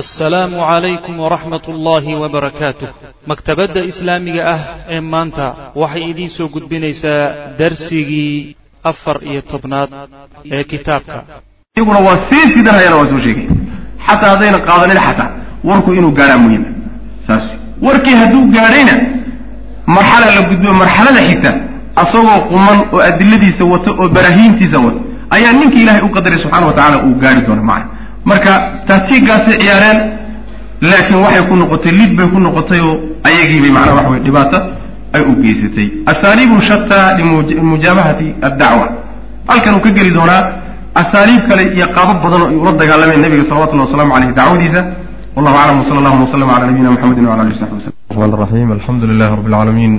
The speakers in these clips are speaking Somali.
assalaamu calaykum waraxmat ullaahi wabarakaatuh maktabadda islaamiga ah ee maanta waxay idiin soo gudbinaysaa darsigii afar iyo tobnaad ee kitaabka. Iyaguna waa sii sidanayana waa soo sheegaya xataa haddayna qaadanin xataa warku inuu gaadhaa muhiima saas. Warkii hadduu gaadhayna marxala la gudbo marxalada xigta asagoo quman oo adiladiisa wato oo baraahiintiisa wato ayaa ninkii ilaahay u qadaray subxana wa tacala uu gaari doona macna marka taatiinkaasay ciyaareen laakiin waxay ku noqotay lid bay ku noqotay oo ayagiibay macnaa waxa way dhibaata ay u geysatay. Asaaliibu shataa limujaabahati addacwa. Halkan uu ka geli doonaa asaaliib kale iyo qaabab badan oo ay ula dagaalameen nabiga salawatullahi wasalamu aleyh dacwadiisa. Wallahu aclam wsala allahuma wasalam cala nabiyina mxamedin wala alih saxbi wslm man raxim alxamdu lilahi rabi alcaalamiin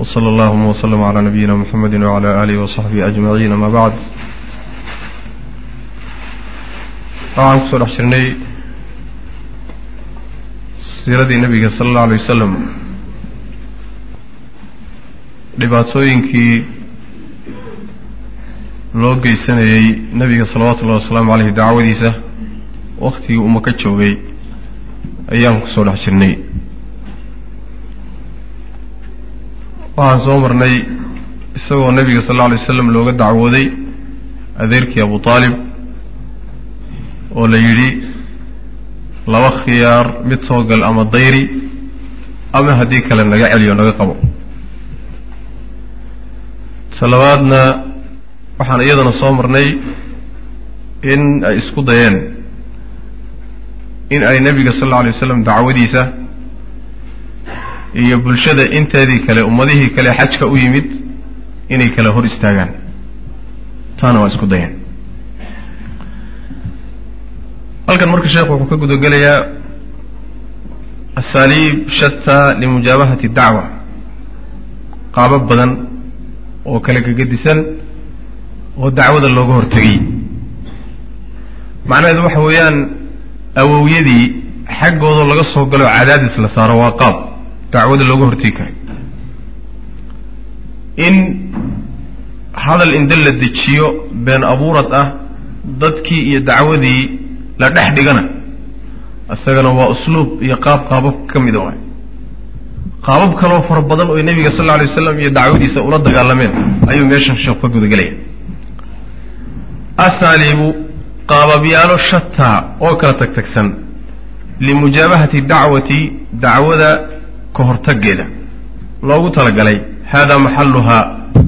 wsala allahuma wslama ala nabiyina mxamedi wala alihi wasaxbihi ajmaciin. Ama bacd waxaan ku soo dhex jirnay siiradii nebiga sala allau alay wasalam dhibaatooyinkii loo geysanayey nebiga salawaatu ullahi wasalaamu caleyhi dacwadiisa waktigii uu maka joogay ayaan ku soo dhex jirnay. Waxaan soo marnay isagoo nebiga sal alla alay wasalam looga dacwooday adeerkii abu aalib oo la yidhi laba khiyaar mid soo gal ama dayri ama haddii kale naga celiyo naga qabo. Talabaadna waxaan iyadana soo marnay in ay isku dayeen in ay nebiga sal alla alay wasalam dacwadiisa iyo bulshada inteedii kale ummadihii kale xajka u yimid inay kala hor istaagaan. Taana waa isku dayeen halkan marka sheekhu wuxuu ka gudagelayaa asaaliib shataa limujaabahati dacwa. Qaabab badan oo kala gegedisan oo dacwada looga hortegay macnaheedu waxa weeyaan awowyadii xaggooda laga soo galo cadaadis la saaro waa qaab. Dacwada looga hortegi karay in hadal inda la dejiyo been abuurad ah dadkii iyo dacwadii la dhex dhigana isagana waa usluub iyo qaab qaababka ka mida waay qaabab kaloo fara badan oo nebiga sal alay waslam iyo dacwadiisa ula dagaalameen ayuu meeshan sheekhu ka gudagelaya asaaliibu qaababyaalo shataa oo kala tag tagsan limujaabahati dacwati dacwada ka hortaggeeda loogu talagalay hada maxaluhaa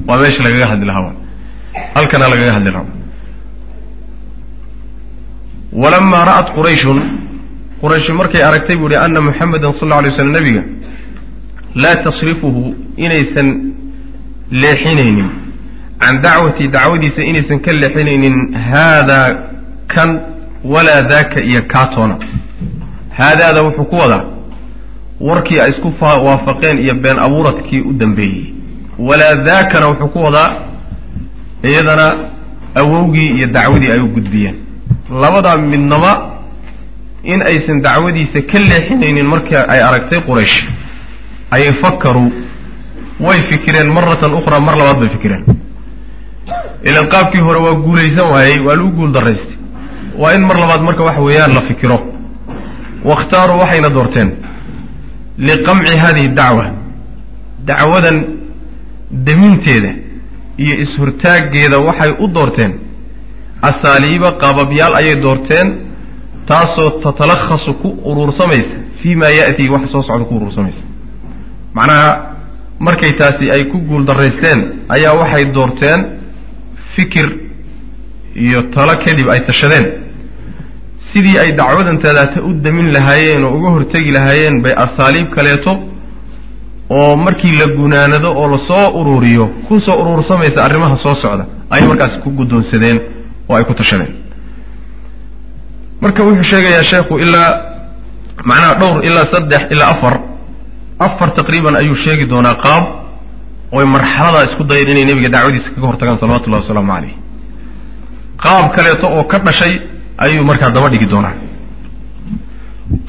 waa meesha lagaga hadli lahaa halkana lagaga hadli lahaa walamaa ra'at qurayshun qurayshi markay aragtay buu yihi ana muxamedan sal alla alay slam nebiga laa tasrifuhu inaysan leexinaynin. Can dacwati dacwadiisa inaysan ka leexinaynin. Haadaa kan walaa daaka iyo kaatoona. Haadaada wuxuu ku wadaa warkii ay isku waafaqeen iyo been abuuradkii u dambeeyey. Walaa daakana wuxuu ku wadaa iyadana awowgii iyo dacwadii ay u gudbiyeen labadaa midnaba in aysan dacwadiisa ka leexinaynin marka ay aragtay quraysh. Ayay fakaruu way fikireen maratan ukhraa mar labaad bay fikireen. Ilan qaabkii hore waa guulaysan waayey waa lagu guul daraystay waa in mar labaad marka waxa weeyaan la fikiro. Wakhtaaruu waxayna doorteen liqamci hadihi dacwa. Dacwadan daminteeda iyo is-hortaaggeeda waxay u doorteen asaaliiba qaababyaal ayay doorteen taasoo tatalakhasu ku uruursamaysa fii ma ya'tii wax soo socda ku uruursamaysa. Macnaha markay taasi ay ku guul daraysteen ayaa waxay doorteen fikir iyo talo kadib ay tashadeen. Sidii ay dacwadan tadaata u damin lahaayeen oo uga hortegi lahaayeen bay asaaliib kaleeto oo markii la gunaanado oo la soo uruuriyo ku soo uruursamaysa arrimaha soo socda ayay markaasi ku guddoonsadeen oo ay ku tashadeen. Marka wuxuu sheegayaa sheekhu ilaa macnaha dhowr ilaa saddex ilaa afar afar taqriiban ayuu sheegi doonaa qaab oy marxaladaa isku dayeen inay nebiga dacwadiisa kaga hortagaan salawatullahi wasalaamu caleyh qaab kaleeto oo ka dhashay ayuu markaa daba dhigi doonaa.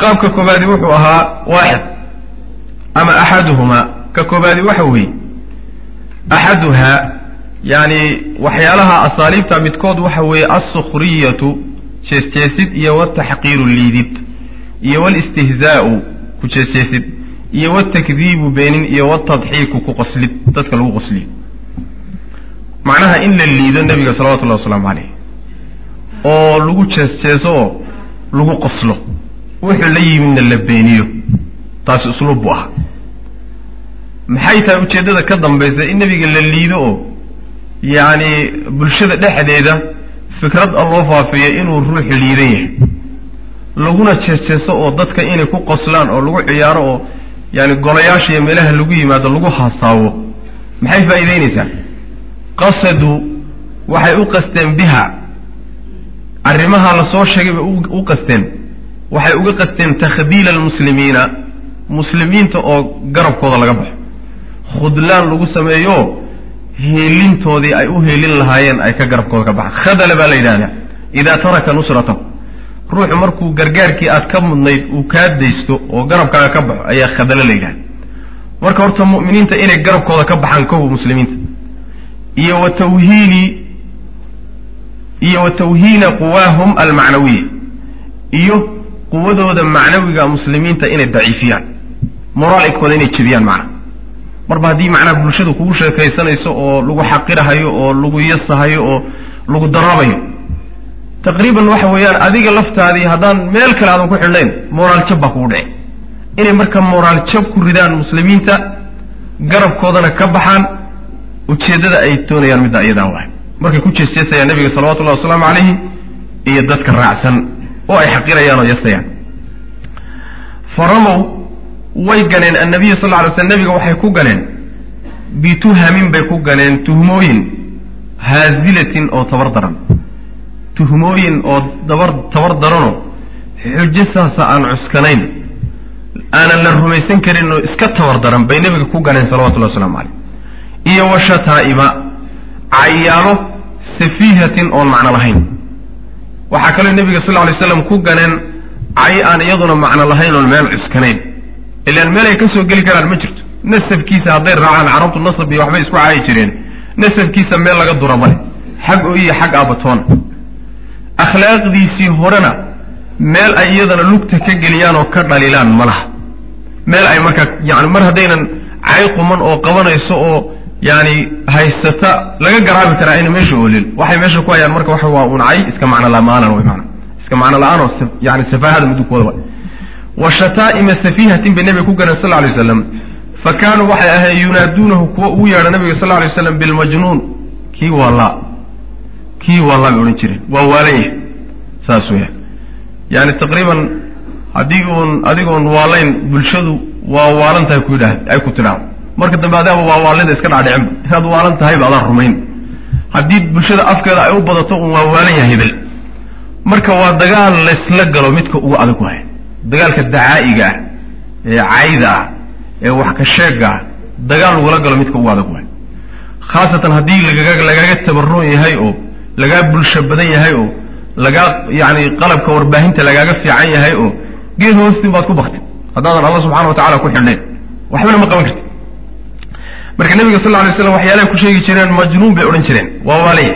Qaabka koobaadi wuxuu ahaa waaxid ama axaduhumaa. Ka koobaadi waxa weeye axaduhaa yani waxyaalaha asaaliibta midkood waxa weeye alsukhriyatu jeesjeesid iyo wataxqiiru liidid iyo walistihzaa'u ku jeesjeesid iyo watakdiibu beenin iyo watadxiiku ku qoslid dadka lagu qosliyo macnaha in la liido nebiga salawatullahi wasalaamu caleyh oo lagu jeesjeeso oo lagu qoslo wuxuu la yimidna la beeniyo taasi usluub buu ahaa. Maxay tahay ujeeddada ka dambaysa in nebiga la liido oo yacni bulshada dhexdeeda fikrad a loo faafiyo inuu ruux liidan yahay. Laguna jeesjeeso oo dadka inay ku qoslaan oo lagu ciyaaro oo yani golayaasha iyo meelaha lagu yimaado lagu haasaawo. Maxay faa'iidaynaysaa? Qasadu waxay u qasteen biha. Arrimaha la soo sheegay bay u qasteen. Waxay uga qasteen takhdiila almuslimiina muslimiinta oo garabkooda laga baxo. Khudlaan lagu sameeyo heelintoodii ay u heelin lahaayeen ay ka garabkooda ka baxaan. Khadala baa la yidhahdaa idaa taraka nusratahu ruuxu markuu gargaarkii aad ka mudnayd uu kaa daysto oo garabkaaga ka baxo ayaa khadalo la yidhahda marka horta mu'miniinta inay garabkooda ka baxaan kow muslimiinta. Iyo wa tawhiini iyo wa tawhiina quwaahum almacnawiya. Iyo quwadooda macnawiga muslimiinta inay daciifiyaan. Moraalikooda inay jebiyaan macna marba haddii macnaha bulshadu kugu sheekaysanayso oo lagu xaqirahayo oo lagu yasahayo oo lagu daraabayo taqriiban waxa weeyaan adiga laftaadii haddaan meel kale aadan ku xidhnayn moraal jab baa kugu dhici inay marka moraal jab ku ridaan muslimiinta garabkoodana ka baxaan ujeeddada ay doonayaan midda iyadaa waay. Markay ku jeesjeesayaan nabiga salawatullahi wasalaamu calayhi iyo dadka raacsan oo ay xaqirayaan oo yasayaan faramow way ganeen annabiya sal lla ly slam nebiga waxay ku ganeen bituhamin bay ku ganeen tuhmooyin haazilatin oo tabar daran. Tuhmooyin oo dabar tabar daranoo xujo saasa aan cuskanayn aanan la rumaysan karin oo iska tabar daran bay nebiga ku ganeen salawatullahi waslamu caleyh iyo wa shataa'iba cayaalo safiihatin oon macno lahayn. Waxaa kaloo nebiga sal lla lay slam ku ganeen cay aan iyaduna macno lahayn oon meel cuskanayn ilaan meel ay ka soo geli karaan ma jirto nasabkiisa hadday raacaan carabtu nasab iyo waxbay isku caayi jireen nasabkiisa meel laga dura male xag oo iyo xag aabatoona akhlaaqdiisii horena meel ay iyadana lugta ka geliyaan oo ka dhalilaan ma laha meel ay markaa yani mar haddaynan cay quman oo qabanayso oo yani haysata laga garaabi karaa ayna meesha oolin waxay meesha ku hayaan marka waxa waa un cay iska macno lamaanan way maana iska macno la'aan oo yani safaahada mudugkooda wa wa shataa'ima safiihatin bay nebiga ku garan sal lay waslam fa kaanuu waxay ahayn yunaaduunahu kuwa ugu yeedha nabiga sal lay waslam bilmajnuun kii waalaa kii waalaa bay odhan jireen. Waa waalanya saas weeyaan yani taqriiban haddii uun adigoon waalayn bulshadu waa waalan tahay ku yidhaah ay ku tidhaahdo. Marka dambe adaaba waa waalida iska dhaadhicinba inaad waalan tahayba adaan rumayn. Haddii bulshada afkeeda ay u badato un waa waalan yahay hebel marka waa dagaal laysla galo midka ugu adag wahay dagaalka dacaa'iga ah ee cayda ah ee wax ka sheega ah dagaal lagula galo midka ugu adag wahay khaasatan haddii lagaga lagaaga tabaroon yahay oo lagaa bulsho badan yahay oo lagaa yani qalabka warbaahinta lagaaga fiican yahay oo geed hoostiin baad ku baktid haddaadan alla subxana wa tacala ku xidhnayn waxbana ma qaban kartid. Marka nebiga sal lla lay slam waxyaalahay ku sheegi jireen majnuun bay odhan jireen. Waa waalaya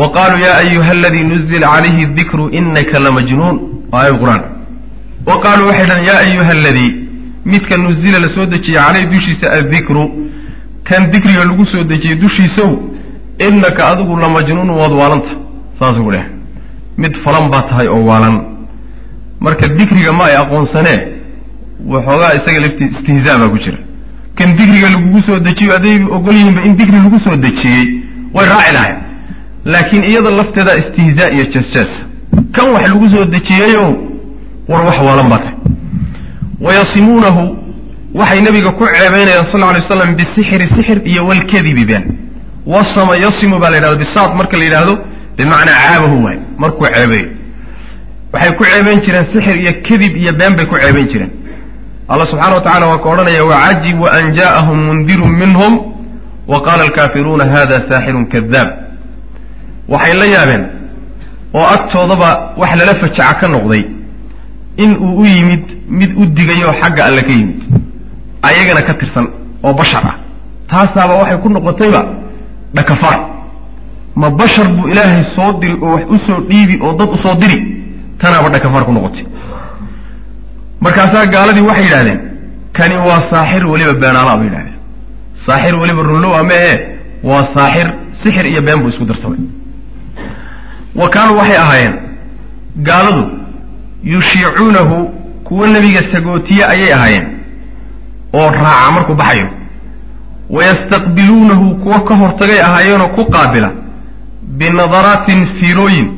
wa qaaluu ya ayuha aladii nuzila calayhi dikru inaka lamajnuun aayad qur'aan wa qaaluu waxay dhahan ya ayuha aladii midka nuzila la soo dejiyey caleyhi dushiisa addikru kan dikriga lagu soo dejiyey dushiisow inaka adigu lamajnuun waad waalanta saasuu dheh mid falan baa tahay oo waalan marka dikriga ma ay aqoonsanee waxoogaa isaga laftii istihzaa baa ku jira kan dikriga lagugu soo dejiyo hadday ogol yihiinba in dikri lagu soo dejiyey way raaci lahayn laakiin iyada lafteeda istihzaa iyo jasjaas kan wax lagu soo dejiyeyo war wax waalan baa tahay wayasimuunahu waxay nabiga ku ceebeynayaan sal lla alay waslam bisixri sixir iyo walkadibi been. Wasama yasimu baa la yidhahda bisaad marka la yidhaahdo bimacnaa caabahu waay markuu ceebeeyo. Waxay ku ceebeyn jireen sixir iyo kadib iyo been bay ku ceebeyn jireen. Allah subxana wa tacala waa ka odhanaya wacajibu an ja'ahum mundirun minhum wa qaala alkaafiruuna hada saaxirun kadaab waxay la yaabeen oo agtoodaba wax lala fajaca ka noqday in uu u yimid mid u digayoo xagga alle ka yimid ayagana ka tirsan oo bashar ah. Taasaaba waxay ku noqotayba dhakafar ma bashar buu ilaahay soo diri oo wax u soo dhiibi oo dad u soo diri tanaaba dhakafar ku noqotay. Markaasaa gaaladii waxay yidhahdeen kani waa saaxir weliba beenaalaa bay yidhahdeen saaxir weliba runlow ama ee waa saaxir sixir iyo been buu isku darsamay wa kaanuu waxay ahaayeen gaaladu yushiicuunahu kuwa nebiga sagootiye ayay ahaayeen oo raaca markuu baxayo. wayastaqbiluunahu kuwa ka hortagay ahaayeenoo ku qaabila binadaraatin fiirooyin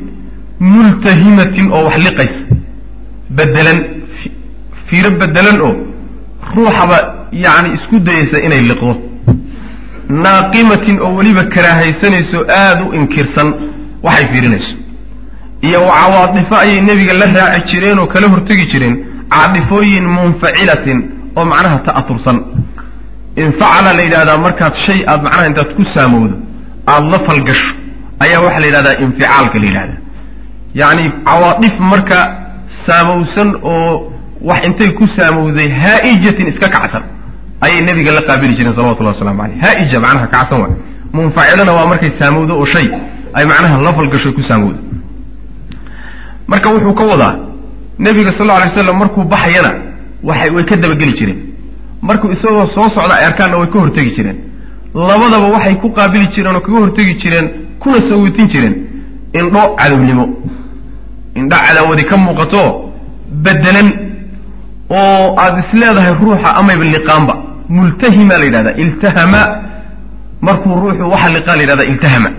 multahimatin oo wax liqaysa bedelan fiiro bedelan oo ruuxaba yacni isku dayaysa inay liqdo. Naaqimatin oo weliba karaahaysanayso aada u inkirsan waxay fiirinayso iyo cawaadifo ayay nebiga la raaci jireen oo kala hortegi jireen caadifooyin munfacilatin oo macnaha ta'atursan infacala la yidhahdaa markaad shay aad macnaha intaad ku saamowdo aada la falgasho ayaa waxaa la yidhahdaa inficaalka la yidhahdaa yacni cawaadif marka saamowsan oo wax intay ku saamowday haa'ijatin iska kacsan ayay nebiga la qaabili jireen salawatullahi waslamu caleyh haa'ija macnaha kacsan waay. Munfacilana waa markay saamowdo oo shay ay macnaha la falgasho ku saamowdo marka wuxuu ka wadaa nebiga sal lla alay slam markuu baxayana waxay way ka dabageli jireen. Markuu isagoo soo socda ay arkaanna way ka hortegi jireen. Labadaba waxay ku qaabili jireen oo kaga hortegi jireen kuna sawitin jireen. Indho cadownimo. Indho cadaawadi ka muuqato bedelan oo aada is leedahay ruuxa amayba liqaanba. Multahima la yidhahdaa iltahama. Markuu ruuxu waxa liqaa la yidhahdaa iltahama.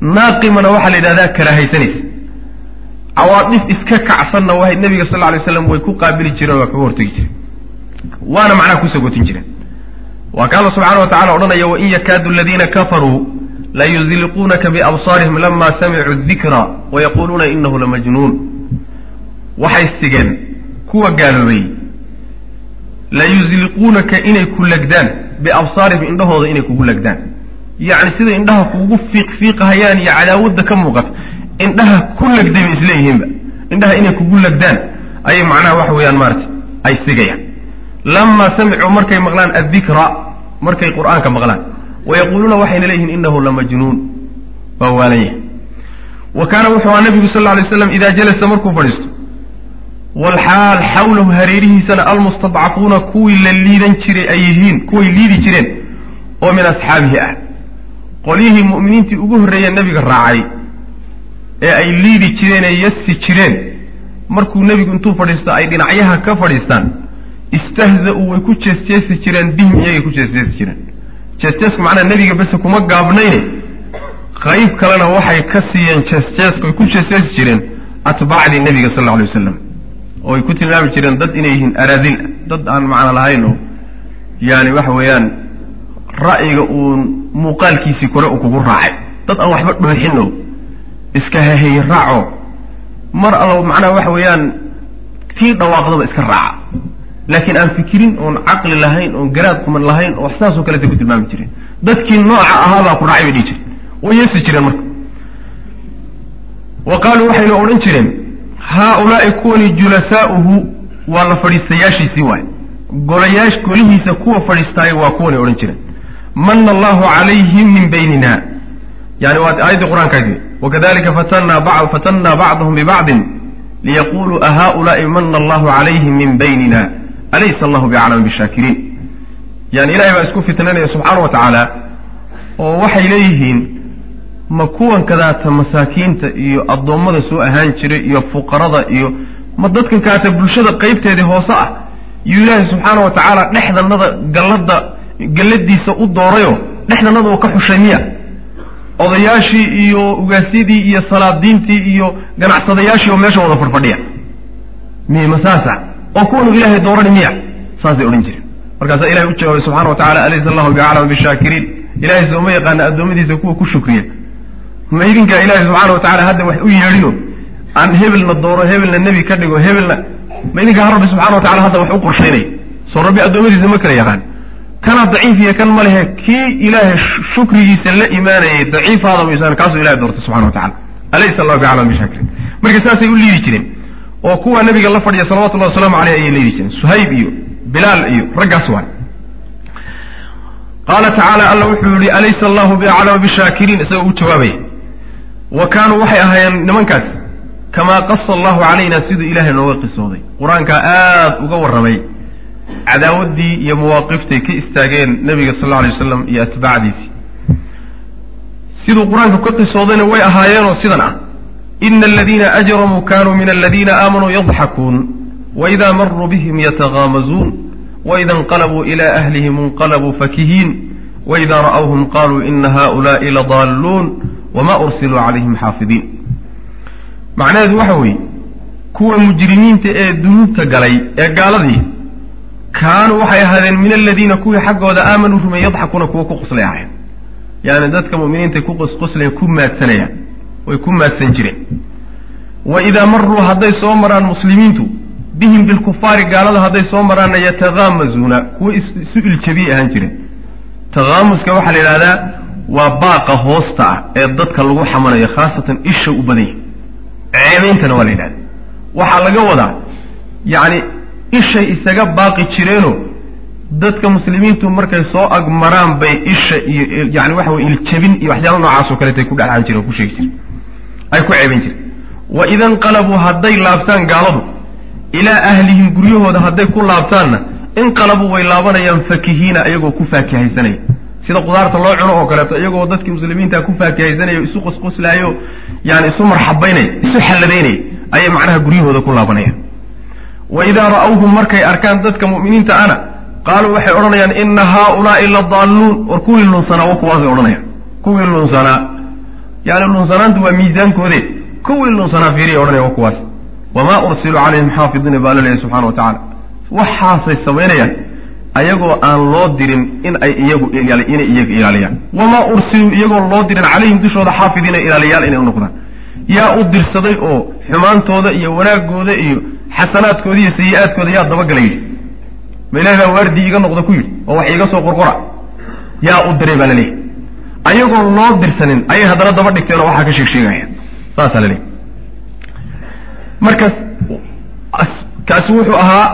Naaqimana waxaa la yidhahdaa karaahaysanaysa cawaadif iska kacsanna wahay nebiga sal lla lay slam way ku qaabili jireen waa kaga hortegi jireen. Waana macnaha ku sagotin jireen. Waa ka alla subxana wa odhanaya wain yakaadu aladiina kafaruu layuzliquunaka biabsaarihim lama samicuu dikra wayaquluuna inahu lamajnuun waxay sigeen kuwa gaaloobay layuzliquunaka inay ku legdaan biabsaarihim indhahooda inay kugu legdaan yacni sida indhaha kuugu fiiq fiiqahayaan iyo cadaawadda ka muuqata indhaha ku legday bay isleeyihiinba. indhaha inay kugu legdaan ayay macnaha waxa weeyaan maarata ay sigayaan. lamaa samicuu markay maqlaan addikra markay qur'aanka maqlaan wayaquuluuna waxayna leeyihiin inahu lamajnuun waa waalan yahay wa kaana wuxuu aha nabigu sal alay slam idaa jalasa markuu fadhiisto walxaal xawlahu hareerihiisana almustadcafuuna kuwii la liidan jiray ay yihiin kuway liidi jireen oo min asxaabihi ah. Qolyihii mu'miniintii ugu horreeyee nebiga raacay ee ay liidi jireen ee yasi jireen. Markuu nebigu intuu fadhiisto ay dhinacyaha ka fadhiistaan. Istahza-uu way ku jeesjeesi jireen bihim iyagay ku jeesjeesi jireen. Jeesjeesku macnaha nebiga bese kuma gaabnayne. Qayb kalena waxay ka siiyeen jeesjeesku ay ku jeesjeesi jireen. Atbaacdii nebiga sal alla alay wasalam oo ay ku tilmaami jireen dad inay yihiin araadil dad aan macno lahayn oo yaani waxa weeyaan ra'yiga uun muuqaalkiisii kore uu kugu raacay. Dad aan waxba dhooxin oo iska hahey raaco. Mar allo macnaha waxa weeyaan tii dhawaaqdaba iska raaca. Laakiin aan fikirin oon caqli lahayn oon garaad kuman lahayn oo wax saasoo kaleta ku tilmaami jireen dadkii nooca ahaabaa ku raacay bay dhihi jireen. Way yeesi jireen marka. Wa qaaluu waxayna odhan jireen haaulaai kuwani julasaa'uhu waa la fadhiistayaashiisii waay. Golayaash golihiisa kuwa fadhiistaaya waa kuwani odhan jireen. Mana allahu calayhim min baynina. Yani waa aayaddii qur'aankaagi wakadalika fatana fatannaa bacdahum bibacdin liyaquluu ahaulaai mana allahu calayhim min baynina alaysa allahu biaclama bishaakiriin yani ilahay baa isku fitnanaya subxaana wa tacaala oo waxay leeyihiin ma kuwan kadaata masaakiinta iyo addoommada soo ahaan jiray iyo fuqarada iyo ma dadkan kaata bulshada qaybteedii hoose ah yuu ilaahay subxaana wa tacaala dhexdanada gallada galladiisa u doorayoo dhexdanada uu ka xushay miya odayaashii iyo ugaasyadii iyo salaadiintii iyo ganacsadayaashii oo meesha wada fadhfadhiya miyma saasa oo kuwanu ilaahay doorani miya saasay odhan jireen. Markaasaa ilahay u jawaabay subxana wa tacala alaysa allahu biaclama bishaakiriin ilahay sooma yaqaana addoommadiisa kuwa ku shukriya. Ma idinkaa ilaahay subxaana wa tacala hadda wax u yeedhino aan hebelna dooro hebelna nebi ka dhigo hebelna ma idinkaa rabbi subxana wa tacala hadda wax u qorshaynay soo rabbi addoommadiisa ma kala yaqaan kana daciif iyo kan ma lehe kii ilaahay shukrigiisa la imaanayay daciifaada maysan kaasuu ilahay doortay subxana wa tacala alaysa allahu biaclama bishaakiriin marka saasay u liidi jireen oo kuwa nabiga la fadhiya salawatullahi wasalaamu aleyh ayay liidi jireen. Suhayb iyo bilaal iyo raggaas waay qaala tacaala alla wuxuu yihi alaysa allahu biaclama bishaakiriin isagoo u jawaabaya wa kaanuu waxay ahaayeen nimankaas kamaa qasa allahu calayna siduu ilaahay nooga qisooday. Qur'aankaa aad uga warramay cadaawaddii iyo mawaaqiftay ka istaageen nebiga sal alla alay wasalam iyo atbaacdiisii siduu qur'aanka ka qisoodayna way ahaayeenoo sidan ah. Ina aladiina ajramuu kanuu min aladiina aamanuu yadxakuun waida maruu bihim yatagaamazuun waida inqalabuu ila ahlihim inqalabuu fakihiin waida ra'awhum qaluu ina haؤulaءi ladaaluun wma ursiluu calayhim xaafidiin. Macnaheedu waxa weeye kuwa mujrimiinta ee dunuubta galay ee gaaladii kaanuu waxay ahaadeen min aladiina kuwii xaggooda aamanuu rumey yadxakuuna kuwa ku qoslay ahayn dadka mu'miniinta ku qosqoslayan ku maadsanayaan way ku maadsan jireen. Wa idaa maruu hadday soo maraan muslimiintu bihim bilkufaari gaalada hadday soo maraanna yatagaamazuuna kuwa isu iljabiye ahaan jireen. Tagaamuska waxaa la yidhahdaa waa baaqa hoosta ah ee dadka lagu xamanayo khaasatan isha u badan yahay. Ceebeyntana waa la yidhahda waxaa laga wadaa yacni ishay isaga baaqi jireenoo dadka muslimiintu markay soo agmaraan bay isha iyo yani waxa weye iljabin iyo waxyaala noocaas oo kaleetay ku dhexaan jireen ku sheegi jireen ay ku ceebayn jireen wa ida inqalabuu hadday laabtaan gaaladu ilaa ahlihim guryahooda hadday ku laabtaanna inqalabuu way laabanayaan fakihiina iyagoo ku faakihaysanaya sida qudaarta loo cuno oo kaleeto iyagoo dadkii muslimiinta ku faakihaysanaya isu qosqoslaayo yani isu marxabaynaya isu xalladaynaya ayay macnaha guryahooda ku laabanayaan wa idaa ra'awhum markay arkaan dadka mu'miniinta ana qaaluu waxay odhanayaan ina haaulaai la daalluun war kuwii lunsanaa wa kuwaasay odhanayaan. Kuwii lunsanaa yani lunsanaantu waa miisaankoode kuwii lunsanaa fiiriya odhanaya wa kuwaas wamaa ursiluu calayhim xaafidiina baa la leeyahy subxana wa tacala waxaasay samaynayaan ayagoo aan loo dirin in ay iyagu inay iyaga ilaaliyaan. Wamaa ursiluu iyagoo loo dirin calayhim dushooda xaafidiina ilaaliyaal inay u noqdaan. Yaa u dirsaday oo xumaantooda iyo wanaagooda iyo xasanaadkooda iyo sayi-aadkooda yaa dabagala yidhi ma ilahi baa waardii iga noqda ku yidhi oo wax iiga soo qorqora. Yaa u diray baa la leeyahy ayagoo loo dirsanin ayay haddana daba dhigteen oo waxaa ka sheeg sheegayaan saasaa la leeyahy markaas kaasi wuxuu ahaa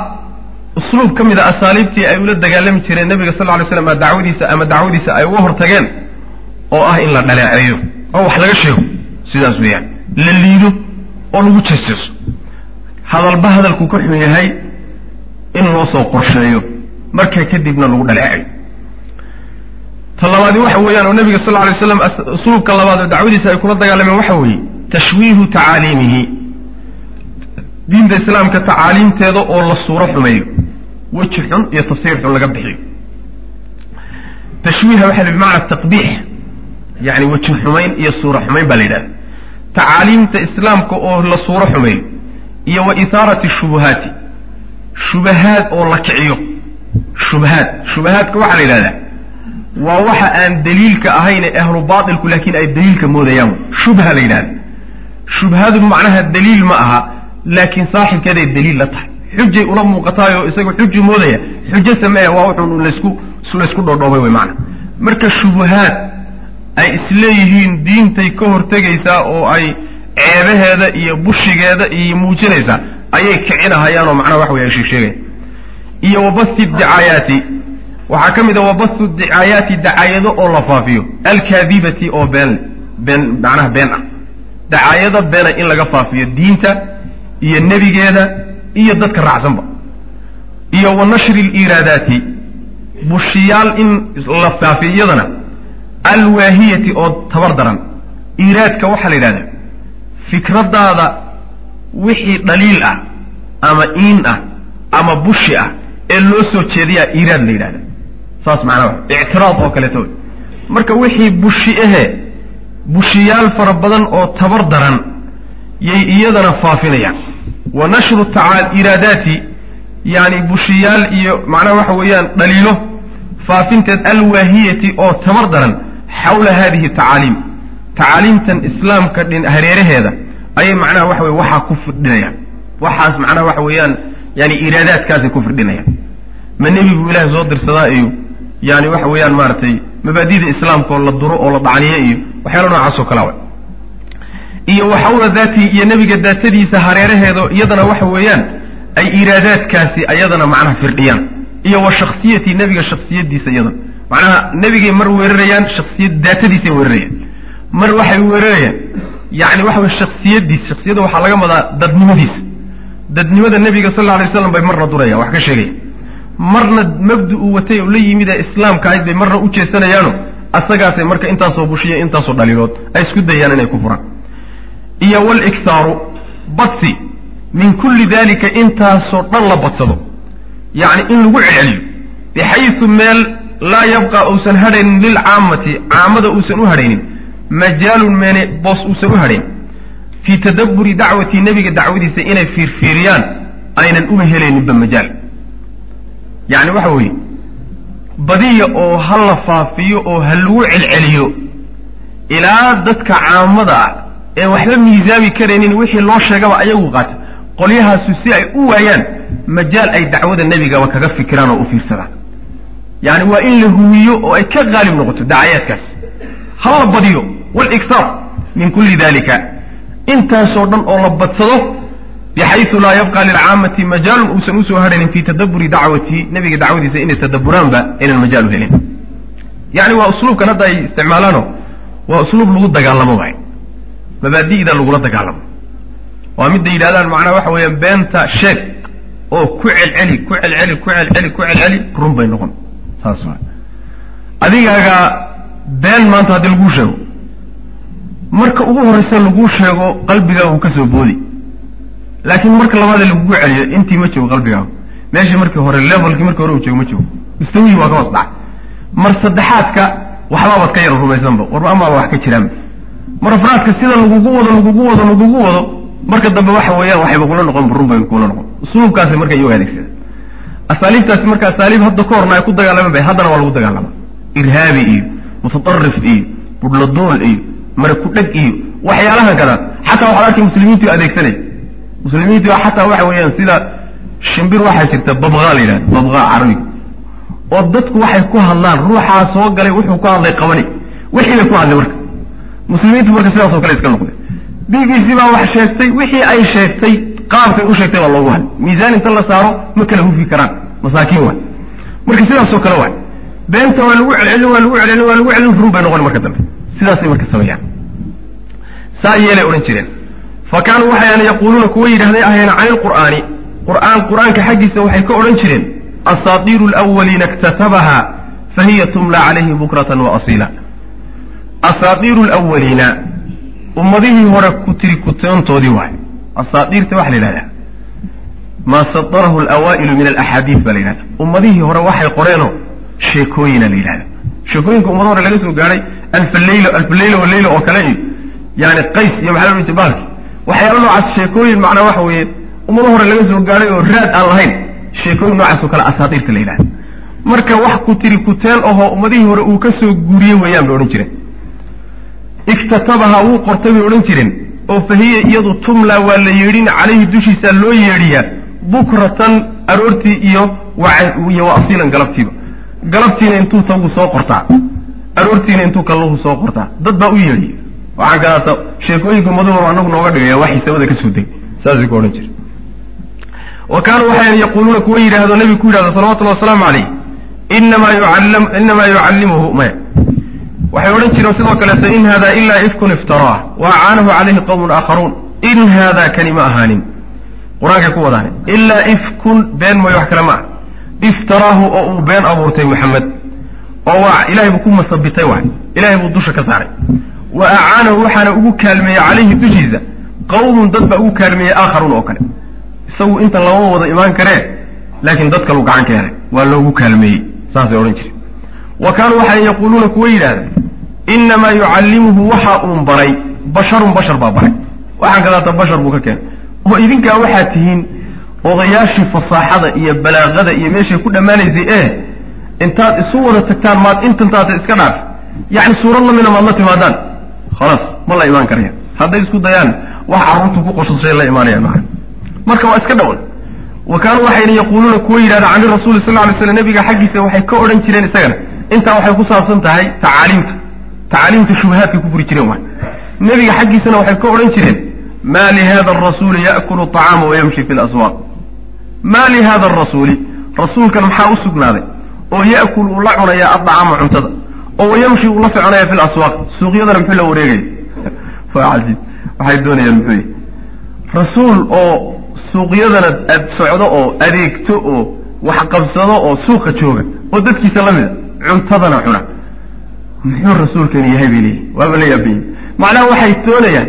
usluub ka mid a asaaliibtii ay ula dagaalami jireen nebiga sal lla lay slam a ama dacwadiisa ay uga hortageen oo ah in la dhaleeceeyo oo wax laga sheego. Sidaas weeyaan. La liido oo lagu jeeseeso hadalba hadalku ka xun yahay in loo soo qorsheeyo. Markaa kadibna lagu dhaleeceeyo ta labaadi waxa weeyaan oo nebiga sal lla lay slam usluubka labaad oo dacwadiisa ay kula dagaalameen waxa weeye tashwiihu tacaaliimihi diinta islaamka tacaaliimteeda oo la suuro xumeeyo. Weji xun iyo tafsiir xun laga bixiyo. Tashwiiha waxa bimacna taqbiix. Yani weji xumayn iyo suuro xumayn baa la yidhahda tacaaliimta islaamka oo la suuro xumeeyo iyo wa ithaarati shubuhaati. Shubahaad oo la kiciyo. Shubahaad. Shubahaadka waxaa la yidhahdaa waa waxa aan daliilka ahayn ahlu baatilku laakiin ay daliilka moodayaan. Shubha la yidhahda shubhadu macnaha daliil ma aha laakiin saaxibkeeday daliil la tahay. Xujay ula muuqataayoo isagu xuju moodaya xujo sameeya waa wuxuu laysku laysku dhoodhoobay wey maana marka shubuhaad ay isleeyihiin diintay ka hortegaysaa oo ay ceebaheeda iyo bushigeeda iyo muujinaysaa ayay kicinahayaan oo macnaha waxa wey ay sheegsheegayan iyo wabathi dicaayaati waxaa ka mid a wabathu dicaayaati dacaayado oo la faafiyo. Alkaadibati oo been been macnaha been ah. Dacaayado beena in laga faafiyo diinta iyo nebigeeda iyo dadka raacsanba. Iyo wa nashri liiraadaati bushiyaal in la faafiyo iyadana alwaahiyati oo tabar daran. Iiraadka waxaa la yidhahdaa fikraddaada wixii dhaliil ah ama iin ah ama bushi ah ee loo soo jeediyaa iiraad la yidhahda. Saas macnaa ictiraad oo kaleeto marka wixii bushi ahee bushiyaal fara badan oo tabar daran yay iyadana faafinayaan. Wa nashru tacaal iraadaati yani bushiyaal iyo macnaha waxa weeyaan dhaliilo faafinteed alwaahiyati oo tabar daran xawla hadihi tacaaliim tacaaliimtan islaamka hareeraheeda ayay macnaha waxa weye waxaa ku firdhinayaan waxaas macnaha waxa weeyaan yani iraadaadkaasay ku firdhinayaan ma nebi buu ilaah soo dirsadaa iyo yani waxa weeyaan maaragtay mabaadida islaamka oo la duro oo la dhacniyo iyo waxyaala noocaas oo kalaa wa iyo waxawla daatii iyo nebiga daatadiisa hareeraheedo iyadana waxa weeyaan ay iraadaadkaasi ayadana macnaha firdhiyaan. Iyo wa shaksiyatii nebiga shaksiyadiisa iyadana. Macnaha nebigay mar weerarayaan shaksiyad daatadiisay weerarayaan mar waxay weerarayaan yani waxa wey shaksiyadiis shaksiyadda waxaa laga wadaa dadnimadiisa dadnimada nebiga sal alla alay slam bay marna durayaan wax ka sheegaya marna mabda uu watay oo la yimid ee islaamka ahayd bay marna u jeesanayaano asagaasay marka intaasoo bushiya intaasoo dhaliilood ay isku dayaan inay ku furaan. Iyo waliktaaru badsi min kulli dalika intaasoo dhan la badsado. Yacni in lagu celceliyo bixaysu meel laa yabqa uusan hadhaynin lilcaammati caamada uusan u hadhaynin majaalun meene boos uusan u hadhayn fii tadabburi dacwati nebiga dacwadiisa inay fiirfiiriyaan aynan uma helayninba majaal. Yacni waxa weeye badiya oo ha la faafiyo oo ha lagu celceliyo ilaa dadka caamada ah ee waxba miisaami karaynin wixii loo sheegaba ayagu qaata. Qolyahaasu si ay u waayaan majaal ay dacwada nebigaba kaga fikiraan oo u fiirsadaan yacni waa in la huwiyo oo ay ka qaalib noqoto dacayaadkaas ha la badiyo waliktaar min kulli dalika intaasoo dhan oo la badsado bixaysu laa yabqa lilcaamati majaalun uusan u soo hadhaynin fi tadabburi dacwati nebiga dacwadiisa inay tadabburaanba inaan majaal u helin. Yani waa usluubkan hadda ay isticmaalaano waa usluub lagu dagaalamo waay. Mabaadi'da lagula dagaalamo. Waa midda yidhahdaan macnaha waxa weeyaan beenta sheeg oo ku celceli ku celceli ku celceli ku celceli run bay noqon. Saas waa adigaaga been maanta haddii laguu sheego. Marka ugu horraysa laguu sheego qalbigaaga uu ka soo boodi. Laakiin marka labaadee lagugu celiyo intii ma joogo qalbigaagu. Meeshii markii hore levelkii markii hore uu joogo ma joogo. Mustawihii waa ka hoos dhaca mar saddexaadka waxbaabaad ka yar rumaysanba. Warba amaaba wax ka jiraanba mar afraadka sida lagugu wado lagugu wado lagugu wado marka dambe waxa weeyaan waxayba kula noqon run bay kula noqon. Usluubkaasi marka iyagu adeegsada asaaliibtaasi marka asaaliib hadda ka ay ku dagaalaman bay haddana waa lagu dagaalama. Irhaabi iyo mutadarif iyo budhladool iyo mara kudheg iyo waxyaalahan kadaan xataa waxaad arkay muslimiintu adeegsanay muslimiintu xataa waxa weeyaan sida shimbir waxaa jirta babqa la yidhahda babqa carabiga oo dadku waxay ku hadlaan ruuxaa soo galay wuxuu ku hadlay qabani. Wixii bay ku hadlay marka. Muslimiintu marka sidaasoo kale iska noqday. B b c baa wax sheegtay wixii ay sheegtay qaabkay u sheegtay baa loogu hadlay. Miisaan inta la saaro ma kala hufi karaan. Masaakiin waay marka sidaasoo kale waay beenta waa lagu celcelin waa lagu celcelin waa lagu celcelin run bay noqon marka dambe. Sidaasay marka sameeyaan. Saa yeelay odhan jireen. Fa kaanuu waxayan yaquuluuna kuwa yidhahday ahayeen cani lqur'aani qur'aan qur'aanka xaggiisa waxay ka odhan jireen asaatiiru alawaliina iktatabaha fahiya tumla calayhi bukratan wa asiila. Asaatiiru lwaliina ummadihii hore ku tiri kutoontoodii waay. Asaatiirta waxa la yidhahdaa. Maa satarahu alawaa'ilu min alaxaadiis baa la yidhahda ummadihii hore waxay qoreenoo sheekooyina la yidhahda sheekooyinka ummado hore laga soo gaadhay alfaleyl alfaleyla waleyla oo kale iyo yani qays iyo maxaa la odhan baalki waxyaala noocaas sheekooyin macnaa waxa weeye ummado hore laga soo gaadhay oo raad aan lahayn sheekooyin noocaas oo kale asaatiirta la yidhahda marka wax ku tiri kuteel ahoo ummadihii hore uu ka soo guuriyey weeyaan bay odhan jireen iktatabaha wuu qortay bay odhan jireen oo fahiya iyadu tumla waa la yeedhin calayhi dushiisa loo yeedhiyaa bukratan aroortii iyo iyo wa galabtiiba galabtiina intuu tagu soo qortaa aroortiina intuu kalluhu soo qortaa dad baa u yeedhiya waxaan kadaata sheekooyinka ummadahu anagu nooga dhigaya waxay samada ka soo degay. Saasay ku odhan jire wa kaanuu waxay yaquuluuna kuwa yidhaahdo nebigu ku yidhahdo salawatullahi wasalaamu calayh inamaa yucallam inamaa yucallimuhu. Maya waxay odhan jireen sidoo kaleeto in hada ilaa ifkun iftaraah wa acaanahu calayhi qowmun aakharuun. In haadaa kani ma ahaanin. Qur'aankay ku wadaane ilaa ifkun been mooye wax kale ma ah iftaraahu oo uu been abuurtay maxamed oo waa ilahay buu ku masabitay waay ilahay buu dusha ka saaray wa acaanahu waxaana ugu kaalmeeyey calayhi dushiisa qawmun dad baa ugu kaalmeeyey aakharuun oo kale isagu intan lama wada imaan karee laakiin dad kaluu gacan ka helay waa loogu kaalmeeyey saasay odhan jireen wa kaanuu waxay yaquuluuna kuwa yidhahda inamaa yucallimuhu waxa uun baray basharun bashar baa baray waxaan kadaata bashar buu ka keenay oo idinkaa waxaad tihiin odayaashii fasaaxada iyo balaaqada iyo meeshay ku dhammaanaysay ee intaad isu wada tagtaan maad intantaata iska dhaaf. Yacni suurad lamida maad la timaadaan. Khalaas ma la imaan karaya. Hadday isku dayaan wax carruurtu ku qoshashay la imaanayaan maa marka waa iska dhawan wa kaanuu waxayna yaquuluuna kuwa yidhahda can irasuuli sal ly slam nabiga xaggiisa waxay ka odhan jireen isagana. Intaa waxay ku saabsan tahay tacaaliimta tacaaliimta shubahaadkay ku furi jireen nebiga xaggiisana waxay ka odhan jireen ma lihada arasuuli yaakulu acaama wayamshi fi laswaaq ma lihada arasuuli rasuulkan maxaa u sugnaaday? Oo ya'kul uu la cunayaa addacaama cuntada. Oo wayamshi uu la soconaya fi laswaaq suuqyadana muxuu la wareegaya waa cajiib. Waxay doonayaan muxuu yihi rasuul oo suuqyadana ad socdo oo adeegto oo wax qabsado oo suuqa jooga oo dadkiisa la mida cuntadana cuna. Muxuu rasuulkani yahay bay leeyihiin waaba la yaabanya macnaha waxay doonayaan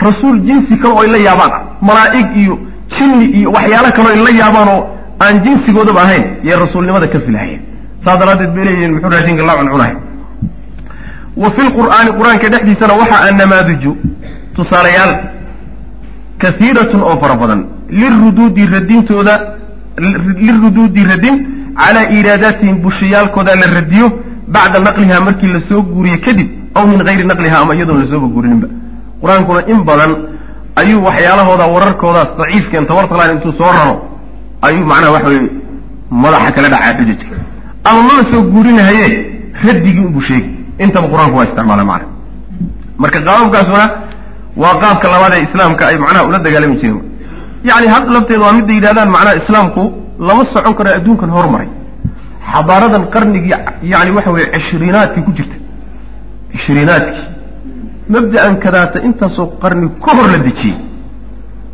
rasuul jinsi kale oo ay la yaabaan malaa'ig iyo jinni iyo waxyaalo kale oo ay la yaabaan oo aan jinsigoodaba ahayn yay rasuulnimada ka filahayeen saas daraaddeed bay leeyihiin muxuu raashinka la cuncunay wa fi lqur'aani qur'aanka dhexdiisana waxaa annamaadiju tusaalayaal kaiiratun oo fara badan liruduudi radintooda liruduudi radin calaa iiraadaatihim bushiyaalkooda la radiyo bacda naqliha markii la soo guuriye kadib aw min hayri naqliha ama iyadoon lasooba guurininba qur'aankuna in badan ayuu waxyaalahooda wararkoodaas daciifkeen tabartalaan intuu soo raro ayuu macnaha waxa weye madaxa kala dhacaa xujajka ama mala soo guurinahaye radigii unbuu sheegi intaba qur'aanku waa isticmaala macna marka qaababkaasuna waa qaabka labaad ee islaamka ay macnaha ula dagaalami jireen. Yani hadda lafteeda waa midda yidhahdaan macnaha islaamku lama socon karo adduunkan horumaray xadaaradan qarnigii yani waxa weye cishriinaadkii ku jirta cishriinaadkii mabda'an kadaata intaasoo qarni ka hor la dejiyey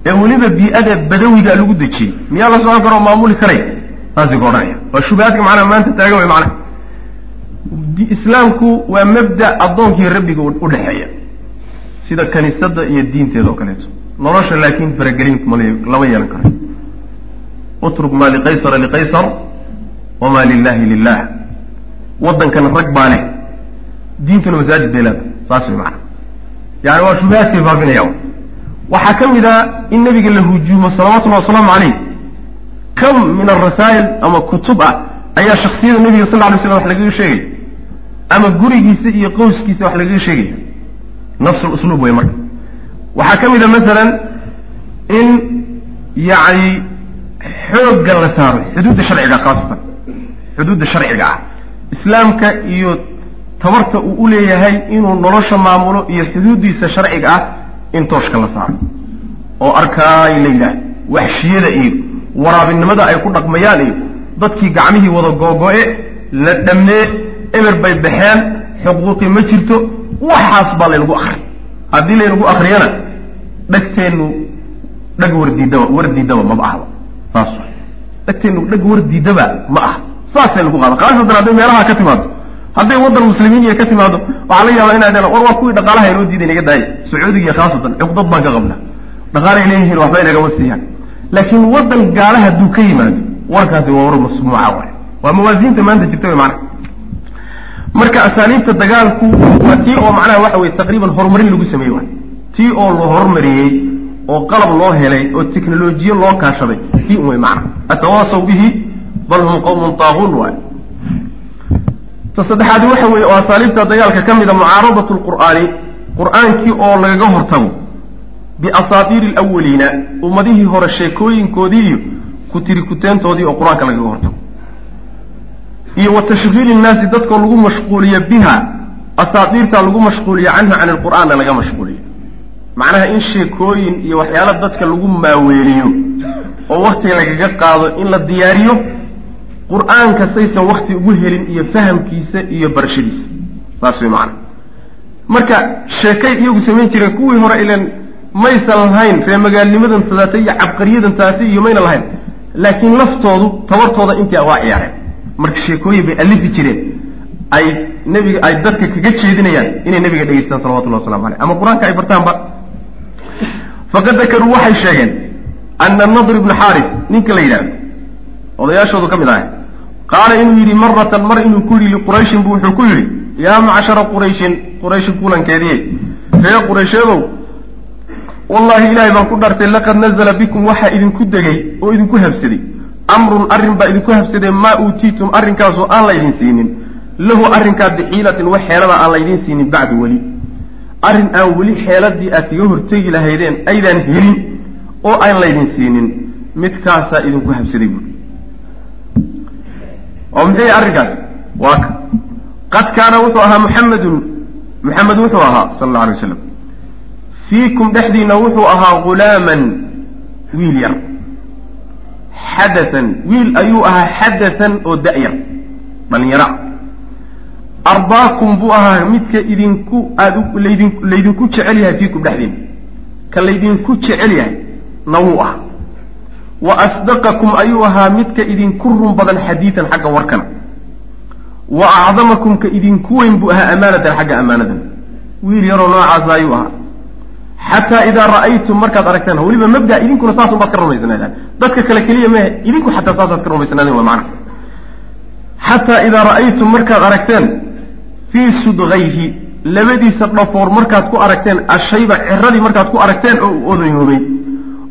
ee weliba bii-ada badawiga lagu dejiyey miyaa la socon karo maamuli karay? Saasay ka odhanaya. Waa shubahaadka macnaha maanta taagan way macnaha. Islaamku waa mabda addoonkii rabbiga u dhexeeya. Sida kaniisadda iyo diinteeda oo kaleeto. Nolosha laakiin faragelin lama yeelan karo utruk maa liqaysara liqaysar wamaa lilahi lilah waddankana rag baa leh. Diintuna masaajid bay leeda saas way macana yani waa shubahaadkay faafinaya waxaa ka mid a in nabiga la hujuumo salawatullahi wasalaamu caleyh kam min arasaa'il ama kutub ah ayaa shaksiyada nabiga sal ly slam wax lagaga sheegaya ama gurigiisa iyo qowskiisa wax lagaga sheegaya nafs lusluub wey marka waxaa ka mid a masalan in yacni xoogga la saaro xuduudda sharciga khaasatan xuduudda sharciga ah islaamka iyo tabarta uu u leeyahay inuu nolosha maamulo iyo xuduuddiisa sharciga ah in tooshka la saaro. oo arkaay la yidhaah waxshiyada iyo waraabinimada ay ku dhaqmayaan iyo dadkii gacmihii wada googo-e la dhammee eber bay baxeen xuquuqi ma jirto waxaas baa laynagu akri haddii laynagu akriyana dhegteennu dheg wardiidaba wardiidaba maba ahba saas dhegteennu dheg wardiidaba ma aha. Saasay lagu qaada khaasatan hadday meelaha ka timaado hadday waddan muslimiin iyo ka timaado waxaa laga yaabaa inay war waa kuwii dhaqaalaha inoo diiday inaga daaya sacuudiga khaasatan cuqdad baan ka qabna dhaqaalay leeyihiin waxba inagama siiyaan. Laakiin waddan gaala hadduu ka yimaado warkaasi waa war masmuuca waay. Waa mawaasiinta maanta jirta wy macnaha marka asaaliibta dagaalku waa tii oo macnaha waxa weye taqriiban horumarin lagu sameeyey waay. Tii oo la horumariyey oo qalab loo helay oo teknolojiye loo kaashaday tii un wey macna. Atawaasaw bihi bal hum qawmun taaquun waay ta saddexaadi waxa weeye oo asaaliibta dagaalka ka mida mucaaradatu lqur'aani qur'aankii oo lagaga hortago biasaatiiri alawaliina ummadihii hore sheekooyinkoodii iyo ku tiri kuteentoodii oo qur'aanka lagaga hortago. Iyo wa tashkiili nnaasi dadkoo lagu mashquuliyo biha asaatiirtaa lagu mashquuliyo canha can ilqur'aanna laga mashquuliyo. Macnaha in sheekooyin iyo waxyaala dadka lagu maaweeliyo oo wakti lagaga qaado in la diyaariyo qur'aanka saysan wakti ugu helin iyo fahamkiisa iyo barashadiisa. Saas way macana marka sheekay iyagu samayn jireen kuwii hore ilan maysan lahayn ree magaalnimadan tadatay iyo cabqariyadan tadatay iyo mayna lahayn laakiin laftoodu tabartooda intii waa ciyaareen. Marka sheekooyin bay alifi jireen. Ay nebiga ay dadka kaga jeedinayaan inay nebiga dhegeystaan salawatullahi waslamu aleyh ama qur'aanka ay bartaanba faqad dakaruu waxay sheegeen ana nadr ibna xaaris ninka la yidhahdo odayaashoodu ka mid ahay qaala inuu yidhi maratan mar inuu ku yidhi liqurayshin bu wuxuu ku yidhi yaa macshara qurayshin qurayshi kulankeediye ree quraysheedow wallahi ilaahay baan ku dhartay laqad nazla bikum waxaa idinku degay oo idinku habsaday amrun arrin baa idinku habsaday maa uutiitum arrinkaasoo aan laydin siinin. Lahu arrinkaa bixiilatin wax xeelada aan laydin siinin bacdu weli. Arrin aan weli xeeladii aad kaga hortegi lahaydeen aydaan helin oo aan laydin siinin. Midkaasaa idinku habsaday buui oo muxuu yahay arrinkaas? Waa ka. Qad kaana wuxuu ahaa muxamedun muxamed wuxuu ahaa sala alla alay waslam fiikum dhexdiina wuxuu ahaa ghulaaman wiil yar. Xadatan wiil ayuu ahaa xadatan oo da-yar dhalinyara ardaakum buu ahaa midka idinku aad laydin laydinku jecel yahay fiikum dhexdiina. Ka laydinku jecel yahay na wuu ahaa wa asdaqakum ayuu ahaa midka idinku run badan xadiidan xagga warkana wa acdamakum ka idinku weyn buu ahaa amaanatan xagga ammaanadan wiil yaroo noocaasa ayuu ahaa xataa idaa ra'aytum markaad aragtaan weliba mabda idinkuna saasun baad ka rumaysanaydaan dadka kale keliya mehe idinku xataa saasaad ka rumaysanaadeen wa macana xataa idaa ra'aytum markaad aragteen fii sudgayhi labadiisa dhafoor markaad ku aragteen ashayba ciradii markaad ku aragteen oo u odayoobay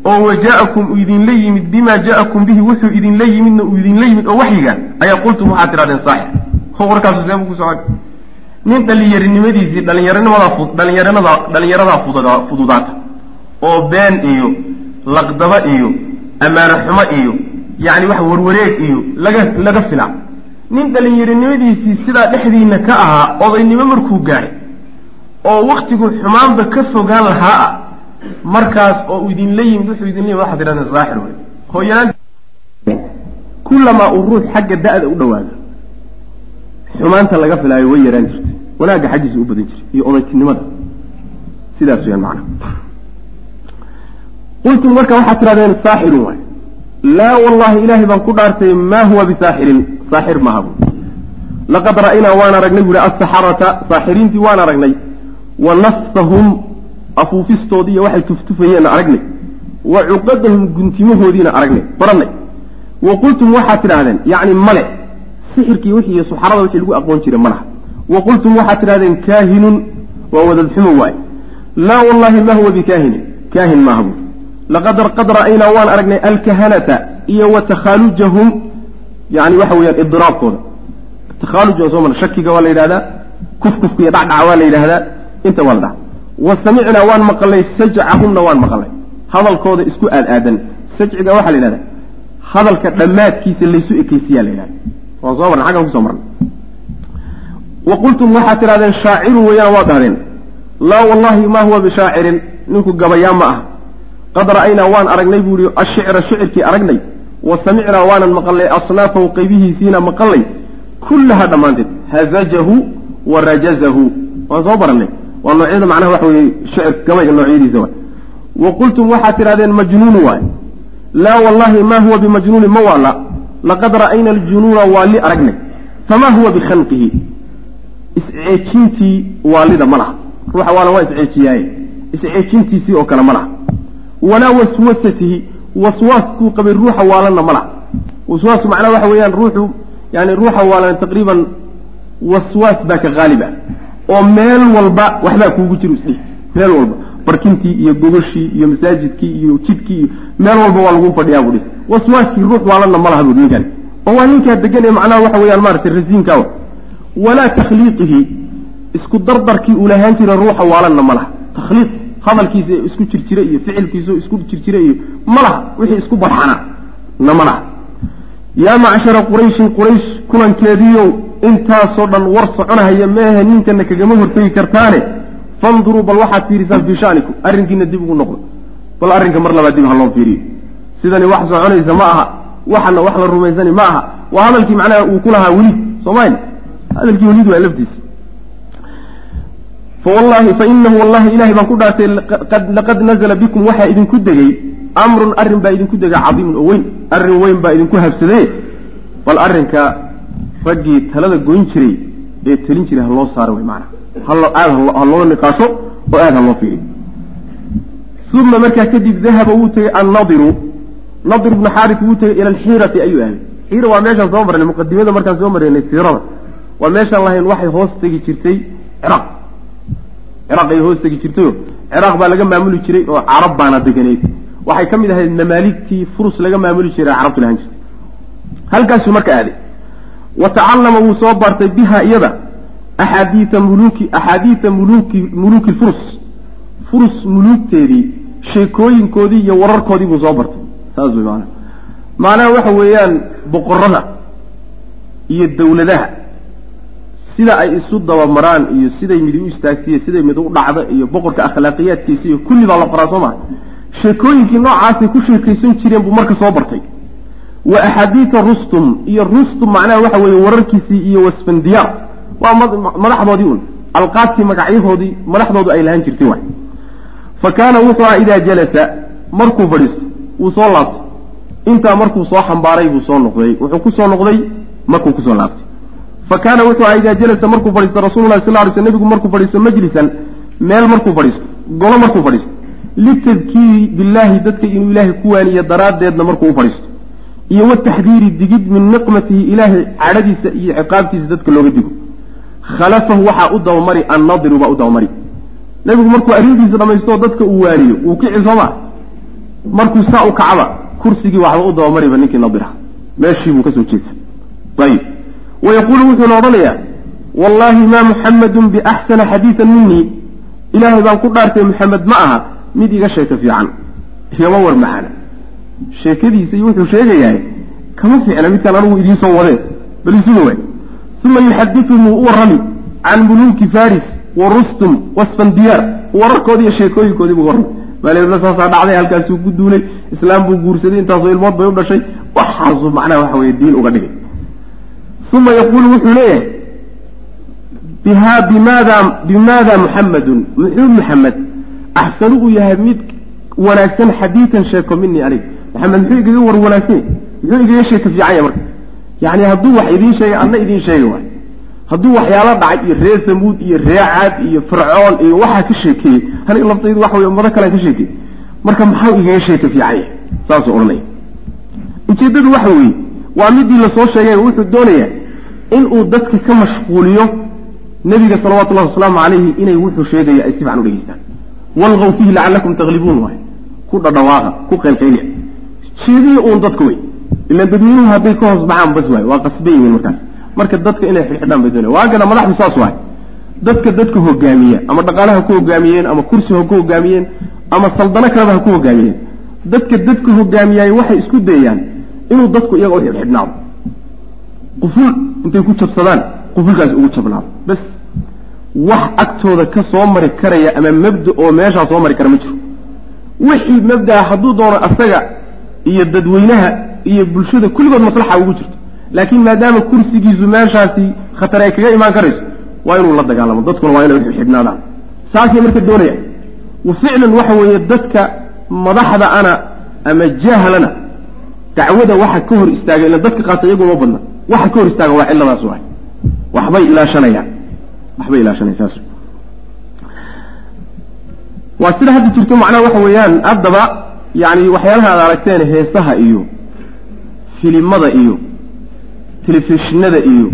oo waja'akum uu idinla yimid bima ja'akum bihi wuxuu idinla yimidna uu idinla yimid oo waxyiga ayaa qultum waxaad tidhahdeen saaxir warkaasu seebuu ku socon nin dhalinyarinimadiisii dhalinyarinimada dhalinyarinada dhalinyaradaa fudud fududaata oo been iyo laqdaba iyo ammaano xumo iyo yacni wax warwareeg iyo laga laga fila nin dhalinyarinimadiisii sidaa dhexdiina ka ahaa odaynimo markuu gaadhay oo waktigu xumaanba ka fogaan lahaa ah markaas oo idinla yimid wuxuu idinla yimid waxaad tidhahdeen saaxir wey hooyanaan kullamaa uu ruux xagga da'da u dhawaado. Xumaanta laga filaayo way yaraan jirtay. Wanaagga xaggiisa u badan jiray iyo odaytinimada sidaas weyaan macana qultum marka waxaad tidhahdeen saaxirun waay. Laa wallahi ilaahay baan ku dhaartay maa huwa bisaaxirin saaxir maaha bu laqad ra'aynaa waan aragnay buuhi asaxarata saaxiriintii waan aragnay. Wa nafsahum afuufistoodii iyo waxay tuftufayeenna aragnay. Wa cuqadahum guntimahoodiina aragnay. Barannay. Wa qultum waxaad tidhahdeen yacni male sixirkii wixii iyo suxarada wixii lagu aqoon jiray ma laha. Wa qultum waxaad tidhahdeen kaahinun. Waa wadadxumo waaye. Laa wallahi ma huwa bikaahinin. Kaahin maaha buuri laqad qad ra'aynaa waan aragnay alkahanata iyo wa takhaalujahum yani waxa weeyaan idiraabkooda. Takhaaluj waa soo mara shakiga waa la yidhahdaa. Kufkufka iyo dhacdhaca waa la yidhahdaa. Inta waa la dhaha wa samicnaa waan maqalnay sajcahumna waan maqalnay hadalkooda isku aad aadan sajciga waxaa la yidhahdaa hadalka dhammaadkiisa laysu ekeysiyaa la yidhahda waan soo marnay xaggan ku soo marnay. Wa qultum waxaad tidhahdeen shaacirun weeyaan waad dhahdeen. Laa wallahi ma huwa bishaacirin ninku gabayaa ma ah qad ra'aynaa waan aragnay buu ihi ashicra shicirkii aragnay. Wa samicnaa waanan maqalnay asnaafahu qaybihiisiina maqalnay kullaha dhammaanteed hazajahu wa rajazahu. Waan soo barannay waa noocyada macnaha waxa weeye shicir gabayga noocyadiisa waay. Wa qultum waxaad tidhahdeen majnuunu waay. Laa wallahi ma huwa bimajnuunin ma waala laqad ra'ayna aljunuuna waali aragnay. Famaa huwa bikhanqihi isceejintii waalida ma laha. Ruuxa waala waa isceejiyaaye isceejintiisii oo kale ma laha. Walaa waswasatihi waswaaskuu qabay ruuxa waalanna ma laha. Waswaasku macnaha waxa weeyaan ruuxu yani ruuxa waalan taqriiban waswaas baa ka haaliba oo meel walba waxbaa kuugu jiro isdhihi meel walba. Barkintii iyo gogoshii iyo masaajidkii iyo jidkii iyo meel walba waa lagu fadhiyaa buu dhihi. Waswaaskii ruux waalanna ma laha buu ninkan oo waa ninkaa degan ee macnaha waxa weeyaan maaragtay rasiinkaa walaa takhliiqihi. Isku dardarkii uu lahaan jira ruuxa waalanna ma laha takhliiq hadalkiisa isku jirjira iyo ficilkiisa isku jirjira iyo ma laha wixii isku barxana. Na ma laha yaa macshara qurayshin quraysh kulankeediiyow intaasoo dhan war soconahaya meehe ninkana kagama hortegi kartaane. Fanduruu bal waxaad fiirisaan fii shanikum arrinkiina dib ugu noqdo. Bal arrinka mar labaad dib ha loo fiiriyo. Sidani wax soconaysa ma aha waxana wax la rumaysani ma aha. Waa hadalkii macnaha uu ku lahaa welid hadalkii welid waa laftiisa fawallahi fainahu wallahi ilahay baan ku dhaartay laqad nazla bikum waxaa idinku degay. Amrun arrin baa idinku degay cadiimun oo weyn. Arrin weyn baa idinku habsadee. Bal arrinka raggii talada goyn jiray ee telin jiray ha loo saaro way maana halo aad ha niqaasho oo aad ha loo uma markaa kadib dahaba wuu tegey annadiru. Nadir ibnu xaaris wuu tegey ila alxiirati ayuu aaday xiira waa meeshaan soo marnay muqadimada markaan soo maraynay siirada. Waa meeshaan lahayn waxay hoos tegi jirtay ciraaq ciraaq ay hoos tegi jirtayo ciraaq baa laga maamuli jiray oo carab baana deganeyd waxay ka mid ahayd mamaaligtii furus laga maamuli jiray carabtu lahaan jirtay halkaasuu marka aaday wa tacallama wuu soo bartay biha iyada. Axaadiida muluuki axaadiida muluuki muluuki furus. Furus muluugteedii sheekooyinkoodii iyo wararkoodii buu soo bartay. Saas way maanaa macnaha waxa weeyaan boqorada iyo dawladaha. Sida ay isu dabamaraan iyo siday mid u istaagtaiyo siday mid u dhacda iyo boqorka akhlaaqiyaadkiisa iyo kulli baa la qoraa soo maha. Sheekooyinkii noocaasay ku sheekaysan jireen buu marka soo bartay wa axaadiida rustum iyo rustum macnaha waxa weeye wararkiisii iyo wasfandiyaar waa madaxdoodii un alqaabtii magacyahoodii madaxdoodu ay lahaan jirtay waay. Fa kaana wuxuu aha idaa jalasa markuu fadhiisto wuu soo laabtay. Intaa markuu soo xambaaray buu soo noqday. Wuxuu ku soo noqday markuu ku soo laabtay. Fa kaana wuxuu aha idaa jalasa markuu fadhiisto rasulullahi sal ly sl nebigu markuu fadhiisto majlisan meel markuu fadhiisto golo markuu fadhiisto. Litadkiiri billaahi dadka inuu ilaahay ku waaniyo daraaddeedna markuu u fadhiisto iyo wataxdiiri digid min niqmatihi ilaahay cadhadiisa iyo ciqaabtiisa dadka looga digo. Khalafahu waxaa u dabamari annadiru baa u dabamari nebigu markuu arrintiisa dhamaystoo dadka uu waaniyo wuu kici sooma markuu saa u kacaba kursigii waxba u dabamariba ninkii nadira. Meeshii buu ka soo jeedsa ayib. Wayaquulu wuxuuna odhanayaa wallahi ma muxamadun biaxsana xadiidan minii ilaahay baan ku dhaartay maxamed ma aha mid iga sheeka fiican. Igama war macana sheekadiisa iyo wuxuu sheegayahay kama fiicna midkaan anigu idiin soo wadeen bal isuga waay uma yuxadituhum wuu u warrami can muluuki faris wa rustum wasfandiyaar wararkoodi iyo sheekooyinkoodii buu warrami maalibla saasaa dhacday halkaasuu ku duulay islaam buu guursaday intaasoo ilmood bay u dhashay. Waxaasuu macnaha waxa weye diin uga dhigay. Uma yaquulu wuxuu leeyahay biha bimaada bimaada muxamadun muxuu maxamed axsanu uu yahay mid wanaagsan xadiidan sheeko minii aniga maxamed muxuu igaga war wanaagsan muxuu igaga sheeka fiican yahay marka? Yani hadduu wax idiin sheegay adna idiin sheega waay. Hadduu waxyaalo dhacay iyo reer samuud iyo reer iyo fircoon iyo waxaa ka sheekeeyey aniga laftaydu waxa wey ummado kalean ka sheekeeyey marka maxau igaga sheeka fiican yahay saasuu odhanaya ujeeddadu waxa weeye waa midii la soo sheegay wuxuu doonayaa inuu dadka ka mashquuliyo nebiga salawatullahi wasalaamu calayhi inay wuxuu sheegaya ay si fiican u dhegeystaan. Walgaw fiihi lacalakum taglibuun waay. Ku dhadhawaaqa ku qaylqayliya jeediya uun dadka wey. Ilan dadweynuhu hadday ka hoos baxaan bas waay. Waa qasban yihiin markaas. Marka dadka inay xidxidhaan bay doonaya waagana madaxdu saas waay. Dadka dadka hogaamiya ama dhaqaalaha ku hogaamiyeen ama kursi ha ku hogaamiyeen ama saldano kaleba ha ku hogaamiyeen. Dadka dadka hogaamiyaay waxay isku dayayaan inuu dadku iyaga u xidxidhnaado quful intay ku jabsadaan qufulkaasi ugu jabnaado. Bas wax agtooda ka soo mari karaya ama mabda oo meeshaa soo mari kara ma jiro. Wixii mabdaa hadduu doono asaga iyo dadweynaha iyo bulshada kulligood maslaxa ugu jirto. Laakiin maadaama kursigiisu meeshaasi khatar ay kaga imaan karayso waa inuu la dagaalamo. Dadkuna waa inay xidhnaadaan. Saasay marka doonaya wa ficlan waxa weeye dadka madaxda ana ama jahlana dacwada waxa ka hor istaaga ila dadka qaata iyaguma badna. Waxa ka hor istaaga waa cilladaas waay. Waxbay ilaashanayaan. Waxbay ilaashanayaan saas. Waa sida hadda jirto macnaha waxa weeyaan haddaba yani waxyaalaha aad aragteen heesaha iyo filimada iyo telefishinada iyo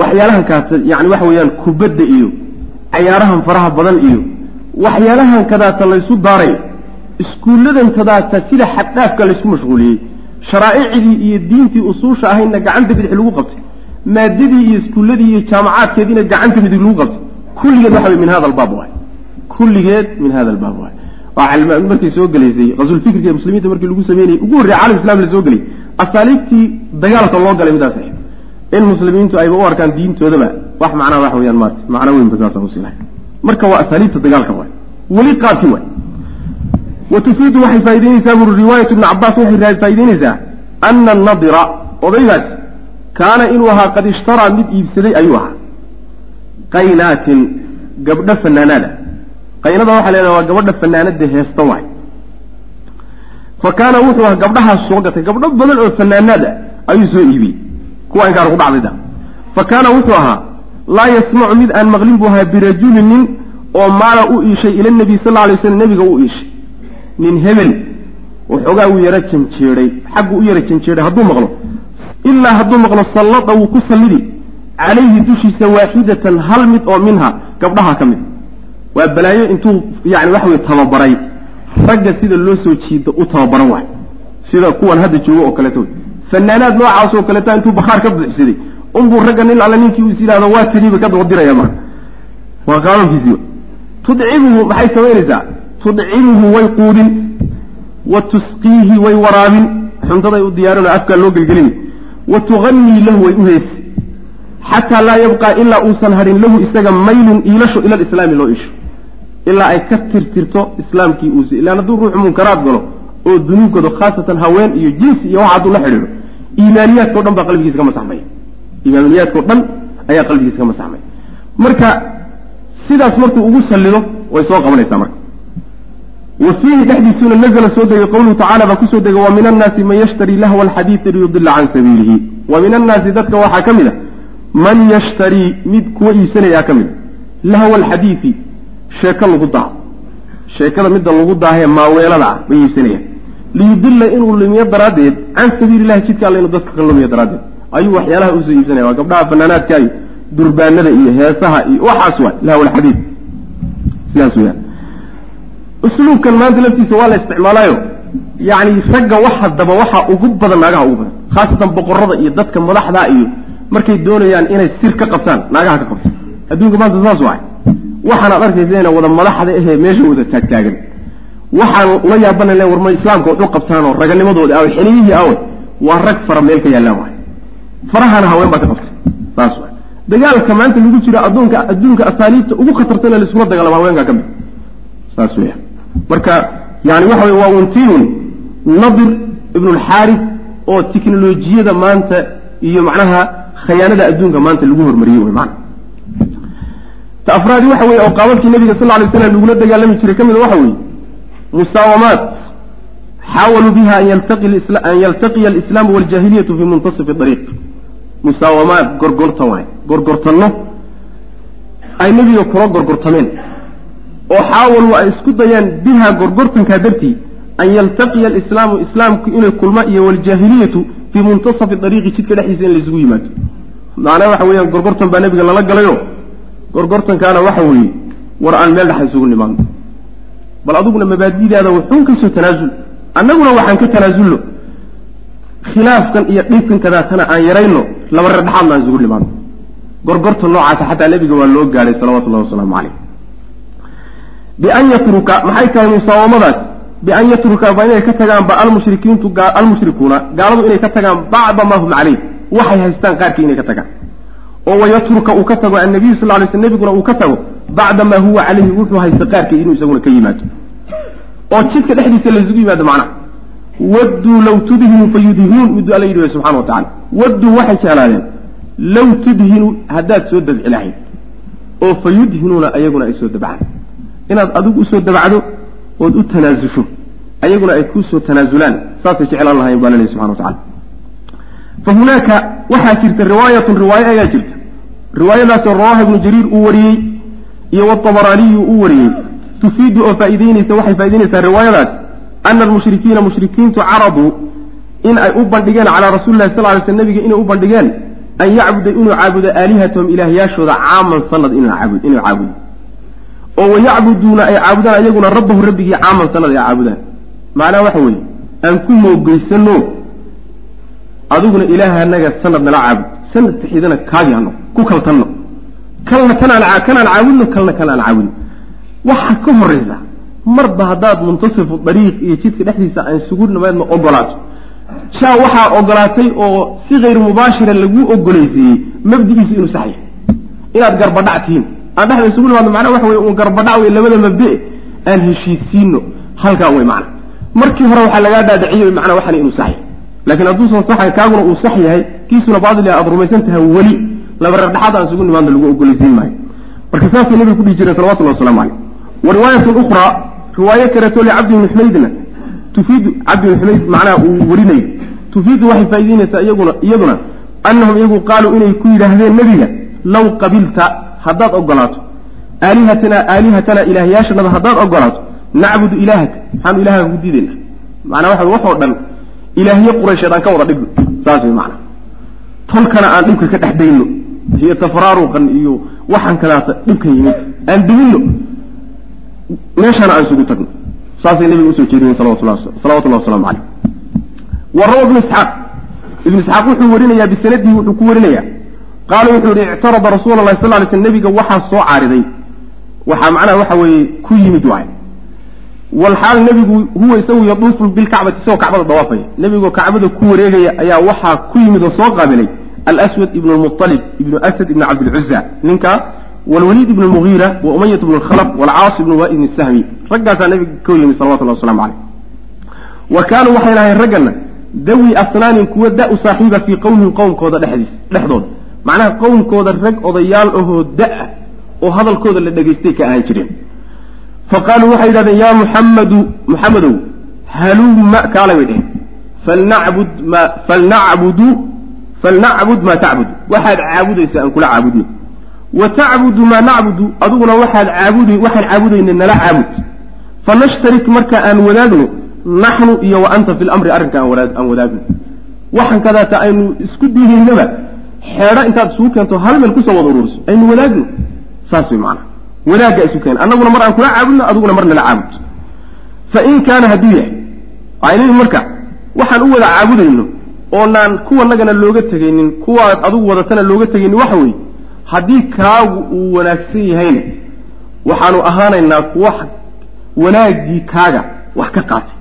waxyaalahan kaas yani waxa weeyaan kubadda iyo cayaarahan faraha badan iyo waxyaalahan kadaata laysu daaray iskuulladan kadaata sida xaddhaafka laysku mashquuliyey sharaa'icdii iyo diintii usuusha ahaydna gacanta bidix lagu qabtay maadadii iyo iskuulladii iyo jaamacaadkeediina gacanta bidix lagu qabtay kulligeed waxa wey min hada albaab waay kulligeed min hada albaab markay soo gelaysay qasulfikriga muslimiinta markii lagu sameynayay ugu horrey caalam islam la soo gelay asaaliibtii dagaalka loo galay midaas ahayd. In muslimiintu ayba u arkaan diintoodaba wax macnaha waxa weyaan maarta macna weynba saasa usilahay marka waa asaaliibta dagaalka waay. Weli qaabkii waay. Wa tufiidu waxay faa'idaynaysaa buri riwaayat ibni cabbaas waxay faa'idaynaysaa ana annadira odaygaas kaana inuu ahaa qad ishtaraa mid iibsaday ayuu ahaa. Qaynaatin gabdho fanaanaada qaynada waxaa la waa gabadha fanaanada heesta waay. Fa kaana wuxuu ahaa gabdhahaas soo gatay gabdho badan oo fanaanaad ah ayuu soo iibiyey. Kuwa inkaan ku dhacdayda fa kaana wuxuu ahaa laa yasmacu mid aan maqlin buu ahaa birajulin nin oo maala u iishay ila nabiy sal alay slam nebiga u iishay. Nin hebel waxoogaa uu yaro janjeeday xaggu u yaro janjeeday hadduu maqlo. Ilaa hadduu maqlo sallada wuu ku sallidi. Calayhi dushiisa waaxidatan hal mid oo minha gabdhaha ka mid waa balaayo intuu yani waxa weye tababaray. Ragga sida loo soo jiido u tababaran waay. Sida kuwan hadda joogo oo kaleeto fanaanaad noocaas oo kaleeta intuu bakhaar ka buuxsaday. Unbuu ragga nin alle ninkii is yidhahdo waa tiriiba ka dabadiraya maa waa qaabankiisiiba tudcimuhu maxay samaynaysaa tudcimuhu way quudin. Wa tusqiihi way waraabin. Xuntaday u diyaarin oo afkaa loo gelgelin. Wa tuganii lahu way u heesi. Xataa laa yabqaa ilaa uusan hadhin lahu isaga maylun iilasho ila alislaami loo isho ilaa ay ka tirtirto islaamkii uus ilaan hadduu ruuxu munkaraad galo oo dunuub gado khaasatan haween iyo jinsi iyo waxa hadduu la xidhiidho iimaaniyaadka o dhan baa qalbigiisa ka masaxmaya iimaaniyaadka o dhan ayaa qalbigiisa ka masaxmaya marka sidaas markuu ugu sallido way soo qabanaysaa marka. Wa fiihi dhexdiisuna nazla soo degay qawluhu tacala baa ku soo degay wa min annaasi man yashtari lahwa alxadiidi liyudila can sabiilihi. Wa min annaasi dadka waxaa ka mid a man yashtarii mid kuwa iibsanayaa ka mid a lahwa alxadiidi sheeko lagu daaho. Sheekada midda lagu daahee maaweelada ah bay iibsanayaan liyudila inuu lumiyo daraaddeed can sabiili illahi jidka alla inuu dadka ka lumiyo daraaddeed. Ayuu waxyaalaha u soo iibsanaya. Waa gabdhaha fanaanaadka iyo durbaanada iyo heesaha iyo waxaas waay. Lahwa alxadiid sidaas weyaan usluubkan maanta laftiisa waa la isticmaalaayo. Yacni ragga waxa daba waxaa ugu badan naagaha ugu badan. Khaasatan boqorada iyo dadka madaxdaa iyo markay doonayaan inay sir ka qabtaan naagaha ka qabta adduunka maanta saas waay arkaysa ina wada madaxda ahee meesha wada taagtaagan. Waxaan ula yaabanayna warma islaamka u qabtaanoo raganimadoodi aw xiliyihii awe waa rag fara meel ka yaallaan waay farahana haween baa ka qabtay saas waay dagaalka maanta lagu jiro adduunka adduunka asaaliibta ugu khatartana laiskula dagaalama haweenkaa ka mid. Saas weya marka yani waxa wey waa untiun nadir ibnu lxaaris oo tiknolojiyada maanta iyo macnaha khayaanada adduunka maanta lagu hormariyey wey maana ta afraadi waxa weye oo qaababkii nabiga sal lay slam lagula dagaalami jiray ka mida waxa weeye musaawamaat xaawaluu biha an yaltaqiya alislaamu waljahiliyatu fi muntasifi ariiq musaawamaat gorgortan waay. Gorgortanno. Ay nebiga kula gorgortameen. Oo xaawaluu ay isku dayaan biha gorgortankaa dartii. An yaltaqiya alislaamu islaamku inay kulma iyo waljaahiliyatu fii muntasafi ariiqi jidka dhexdiisa in laysugu yimaado. Macnaha waxa weeyaan gorgortan baa nebiga lala galayo gorgortankaana waxa weeye war aan meel dhexa isugu nimaadno bal aduguna mabaadidaada wuxuun ka soo tanaasul. Annaguna waxaan ka tanaasulno. Khilaafkan iyo dhibkan kadaatana aan yarayno laba reer dhexaadna aan isugu nimaadno gorgortan noocaasa xataa nebiga waa loo gaadhay salawatu llahi wasalaamu caleyh bian yatruka maxay tahay musaawamadaas? Bian yatruka ba inay ka tagaanba almushrikiintu almushrikuuna gaaladu inay ka tagaan bacda ma hum caleyh waxay haystaan qaarkii inay ka tagaan oo wayatruka uu ka tago annabiyu sal lay sl nebiguna uu ka tago bacda maa huwa caleyhi wuxuu haysta qaarkii inuu isaguna ka yimaado oo jidka dhexdiisa laysugu yimaado macnaha wadduu law tudhinu fayudhinuun miduu alla yidhi subxana wa tacala wadduu waxay jeclaadeen law tudhinu haddaad soo dabci oo fa yudhinuuna ayaguna ay soo dabcaan inaad adigu u soo dabacdo ood u tanaasusho ayaguna ay ku soo tanaasulaan saasay jeclaan lahayen baa lalehy subxana wa tacala fa hunaaka waxaa jirta riwaayatun riwaayo ayaa jirta riwaayadaasoo rawaaha ibnu jariir uu wariyey iyo watabaraaniyu uu wariyey tufiidu oo faa'iideynaysa waxay faa'ideynaysaa riwaayadaas ana almushrikiina mushrikiintu caraduu in ay u bandhigeen calaa rasuli lahi sal ly sl nabiga inay u bandhigeen an yacbuda inuu caabudo aalihatahum ilaahyaashooda caaman sanad inuu caabudo oo wayacbuduuna ay caabudaan ayaguna rabbahu rabbigii caaman sanad ay caabudaan macnaha waxa weeye aan ku moogeysano adiguna ilaaha anaga sanad nala caabud. Sanad taxidana kaagi hano ku kaltanno. Kalna kanaan caabudno kalna kanaan caabudno waxa ka horaysa marba haddaad muntasifu dariiq iyo jidka dhexdiisa aan isugu nimaadna ogolaato. Shaa waxaa ogolaatay oo si hayr mubaashira laguu ogolaysiiyey mabdigiisu inuu sax yahay inaad garbadhac tihiin. Aan dhexda isugu nimaadno macnaha waxa weye uun garbadhac wey labada mabde aan heshiisiino halkaa wey macna. Markii hore waxaa lagaa dhaadhiciyey macnaa waxan inuu sax yahay laakiin hadduusan saxay kaaguna uu sax yahay kiisuna baadil aad rumaysan tahay weli. Laba reer dhexaad aan isugu nimaadno lagu ogolaysiin maayo. Marka saasay nabiga kudhihi jireen salawatullahi waslamu caleyh wa riwaayatun ukhraa riwaayo kaleeto licabdi bni xumaydna tufiidu cabdi bni xumayd macnaha uu warinayo tufiidu waxay faa'ideynaysaa iyaguna iyaduna annahum iyagu qaaluu inay ku yidhaahdeen nebiga law qabilta haddaad ogolaato. Aalihatanaa aalihatanaa ilaahyaashanada haddaad ogolaato. Nacbudu ilaahaka maxaanu ilaahaka ku diidayna. Macnaa waxa waxoo dhan ilaahye quraysheed aan ka wada dhigno saas way macnaa tolkana aan dhibka ka dhex dayno iyo tafraaruqan iyo waxaan kadaata dhibka yimid aan dibinno meeshaana aan isugu tagno saasay nabiga u soo jeediyeen salawatullahi waslamu caleyh wa rawa ibnu isxaaq ibnu isxaaq wuxuu warinayaa bisanadihi wuxuu ku warinayaa qaala wuxuu yihi ictarada rasuula lahi sal lay sl nabiga waxaa soo caariday waxaa macnaha waxa weeye ku yimid waay walxaal nebigu huwa isagu yaduufu bilkacbati isagoo kacbada dawaafaya nebigoo kacbada ku wareegaya ayaa waxaa ku yimid oo soo qaabilay alswad ibn lmualib ibnu asad ibn cabdilcuza ninka wlwaliid ibn mugiira wa umayat ibn lkhalaf walcaas ibn waid ibn sahmi raggaasaa nabiga ka yimid salawatullah waslamu caleyh wa kaanuu waxay lahayn raggana dawi asnaanin kuwa da u saaxiiba fii qowmin qowmkooda dhexdiis dhexdooda macnaha qowmkooda rag odayaal ahoo da'ah oo hadalkooda la dhegaystay ka ahaan jireen fa waxay yidhahdeen yaa muxammadu muxamedow halumma kaalay bay dheheen falnacbud ma falnacbudu falnacbud maa tacbudu. Waxaad caabudaysaa aan kula caabudno. Wa tacbudu maa nacbudu adiguna waxaad caabud waxaan caabudayna nala caabud. Fanashtarik marka aan wadaagno naxnu iyo wa anta fi lamri arrinka aan wadaagno. Waxaan kadaata aynu isku diidaynaba. Xeedho intaad isugu keento hal meel ku soo wada uruuriso aynu wadaagno. Saas way macana wadaagga isu keena annaguna mar aan kula caabudno adiguna mar nala caabud. Fa in kaana hadduu yahay aynahi marka waxaan u wada caabudayno oonaan kuwanagana looga tegaynin kuwaad adigu wadatana looga tegaynin waxa weeye haddii kaagu uu wanaagsan yahayna waxaanu ahaanaynaa kuwa wanaaggii kaaga wax ka qaatay.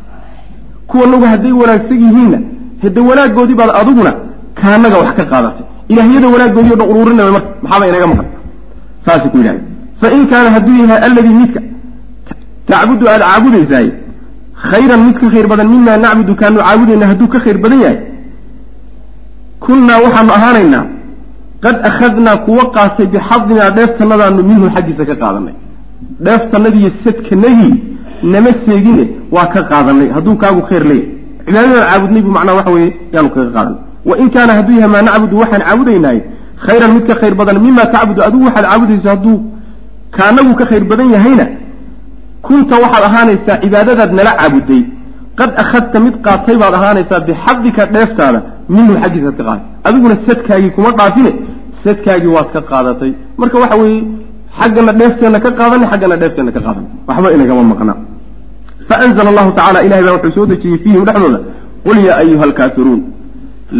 Kuwanagu hadday wanaagsan yihiinna hade wanaaggoodii baad adiguna kaanaga wax ka qaadatay. Ilaahyada wanaaggoodii o dhan uruurinaya marka maxaaba inaga maqan? Saasay ku yidhahdeen fain kaana hadduu yahay alladii midka tacbudu aada caabudaysaay khayran mid ka khayr badan mimaa nacbudu kaanu caabudayna hadduu ka khayr badan yahay kunnaa waxaanu ahaanaynaa qad akhadnaa kuwa qaatay bixadinaa dheeftannadaanu minhu xaggiisa ka qaadanay dheeftannadiiyo sadkanagii nama seegine waa ka qaadanay hadduu kaagu khayr leeyahy cibaadadaan caabudnay buu macnaha waxa weeye yaanu kaga qaadanay wain kaana hadduu yahay maa nacbudu waxaan caabudaynahay khayran mid ka khayr badan mima tacbudu adigu waxaad caabudayso hadduu kaanagu ka khayr badan yahayna. Kunta waxaad ahaanaysaa cibaadadaad nala caabuday. Qad akhadta mid qaatay baad ahaanaysaa bixadika dheeftaada minhu xaggiisaad ka qaaday adiguna sadkaagii kuma dhaafine sadkaagii waad ka qaadatay. Marka waxa weeye xaggana dheefteenna ka qaadanay xaggana dheefteenna ka qaadanay. Waxba inagama maqna. Faanzla allahu tacala ilahay baa wuxuu soo dejiyey fiihim dhexdooda. Qul yaa ayuha alkaafiruun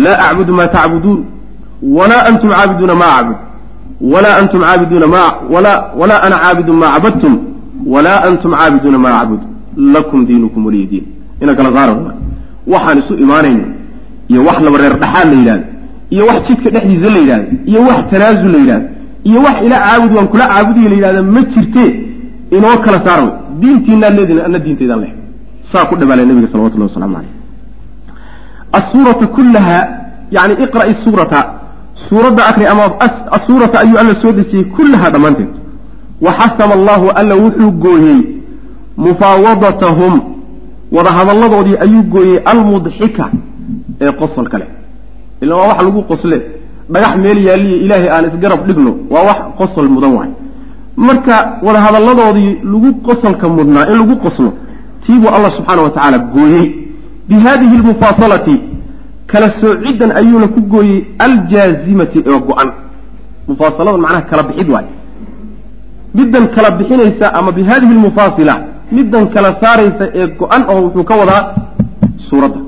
laa acbudu maa tacbuduun walaa antum caabiduuna maa acbud walaa antum caabiduuna ma walaa ana caabidu maa cabadtum walaa antum caabiduuna maa acbud lakum diinukum waliya diin ina kala saara waxaan isu imaanayno iyo wax laba reer dhaxaad la yidhahdo iyo wax jidka dhexdiisa la yidhahdo iyo wax tanaasul la yidhahdo iyo wax ila caabud waan kula caabudiya la yidhahda ma jirte inoo kala saara diintiinaad leedihin ana diintaydaan leh saa ku dhabaalay nabiga salawatullahi waslamu caleyh asuurata kullaha yani iqra'i suurata suuradda akri ama asuurata ayuu alla soo dejiyey kullaha dhammaanteed. Waxasama allahu alla wuxuu gooyey mufaawadatahum wadahadalladoodii ayuu gooyey almudxika ee qosol kale. Ila waa wax lagu qosle. Dhagax meel yaaliya ilaahay aan isgarab dhigno waa wax qosol mudan waay. Marka wadahadalladoodii lagu qosolka mudnaa in lagu qoslo tiibuu allah subxaana wa tacaala gooyey. Bi hadihi lmufaasalati kala soociddan ayuuna ku gooyey aljaazimati ee go-an. Mufaasalada macnaha kala bixid waay middan kala bixinaysa ama bi hadihi lmufaasila middan kala saaraysa ee go-an oo wuxuu ka wadaa suuradda.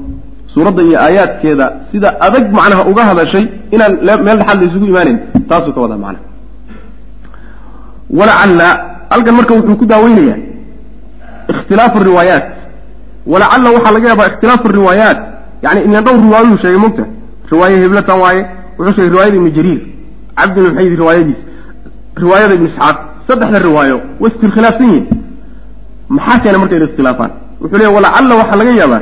Suuradda iyo aayaadkeeda sida adag macnaha uga hadashay inaan meel dhexaad la isugu imaanayn taasuu ka wadaa macnaha. Walacalla halkan marka wuxuu ku daaweynayaa ikhtilaafu riwaayaat. Walacalla waxaa laga yaabaa ikhtilaafu riwaayaat yani inan dhowr riwaayuu sheegay mogta riwaaye heblatan waaye wuxuu sheegay riwaayada ibnu jariir. Cabdi ibn riwaayada ibnu isxaaq saddexda riwaayo way iskhilaafsan yihiin. Maxaa keena marka inay iskhilaafaan wuxuu leeya walacalla waxaa laga yaabaa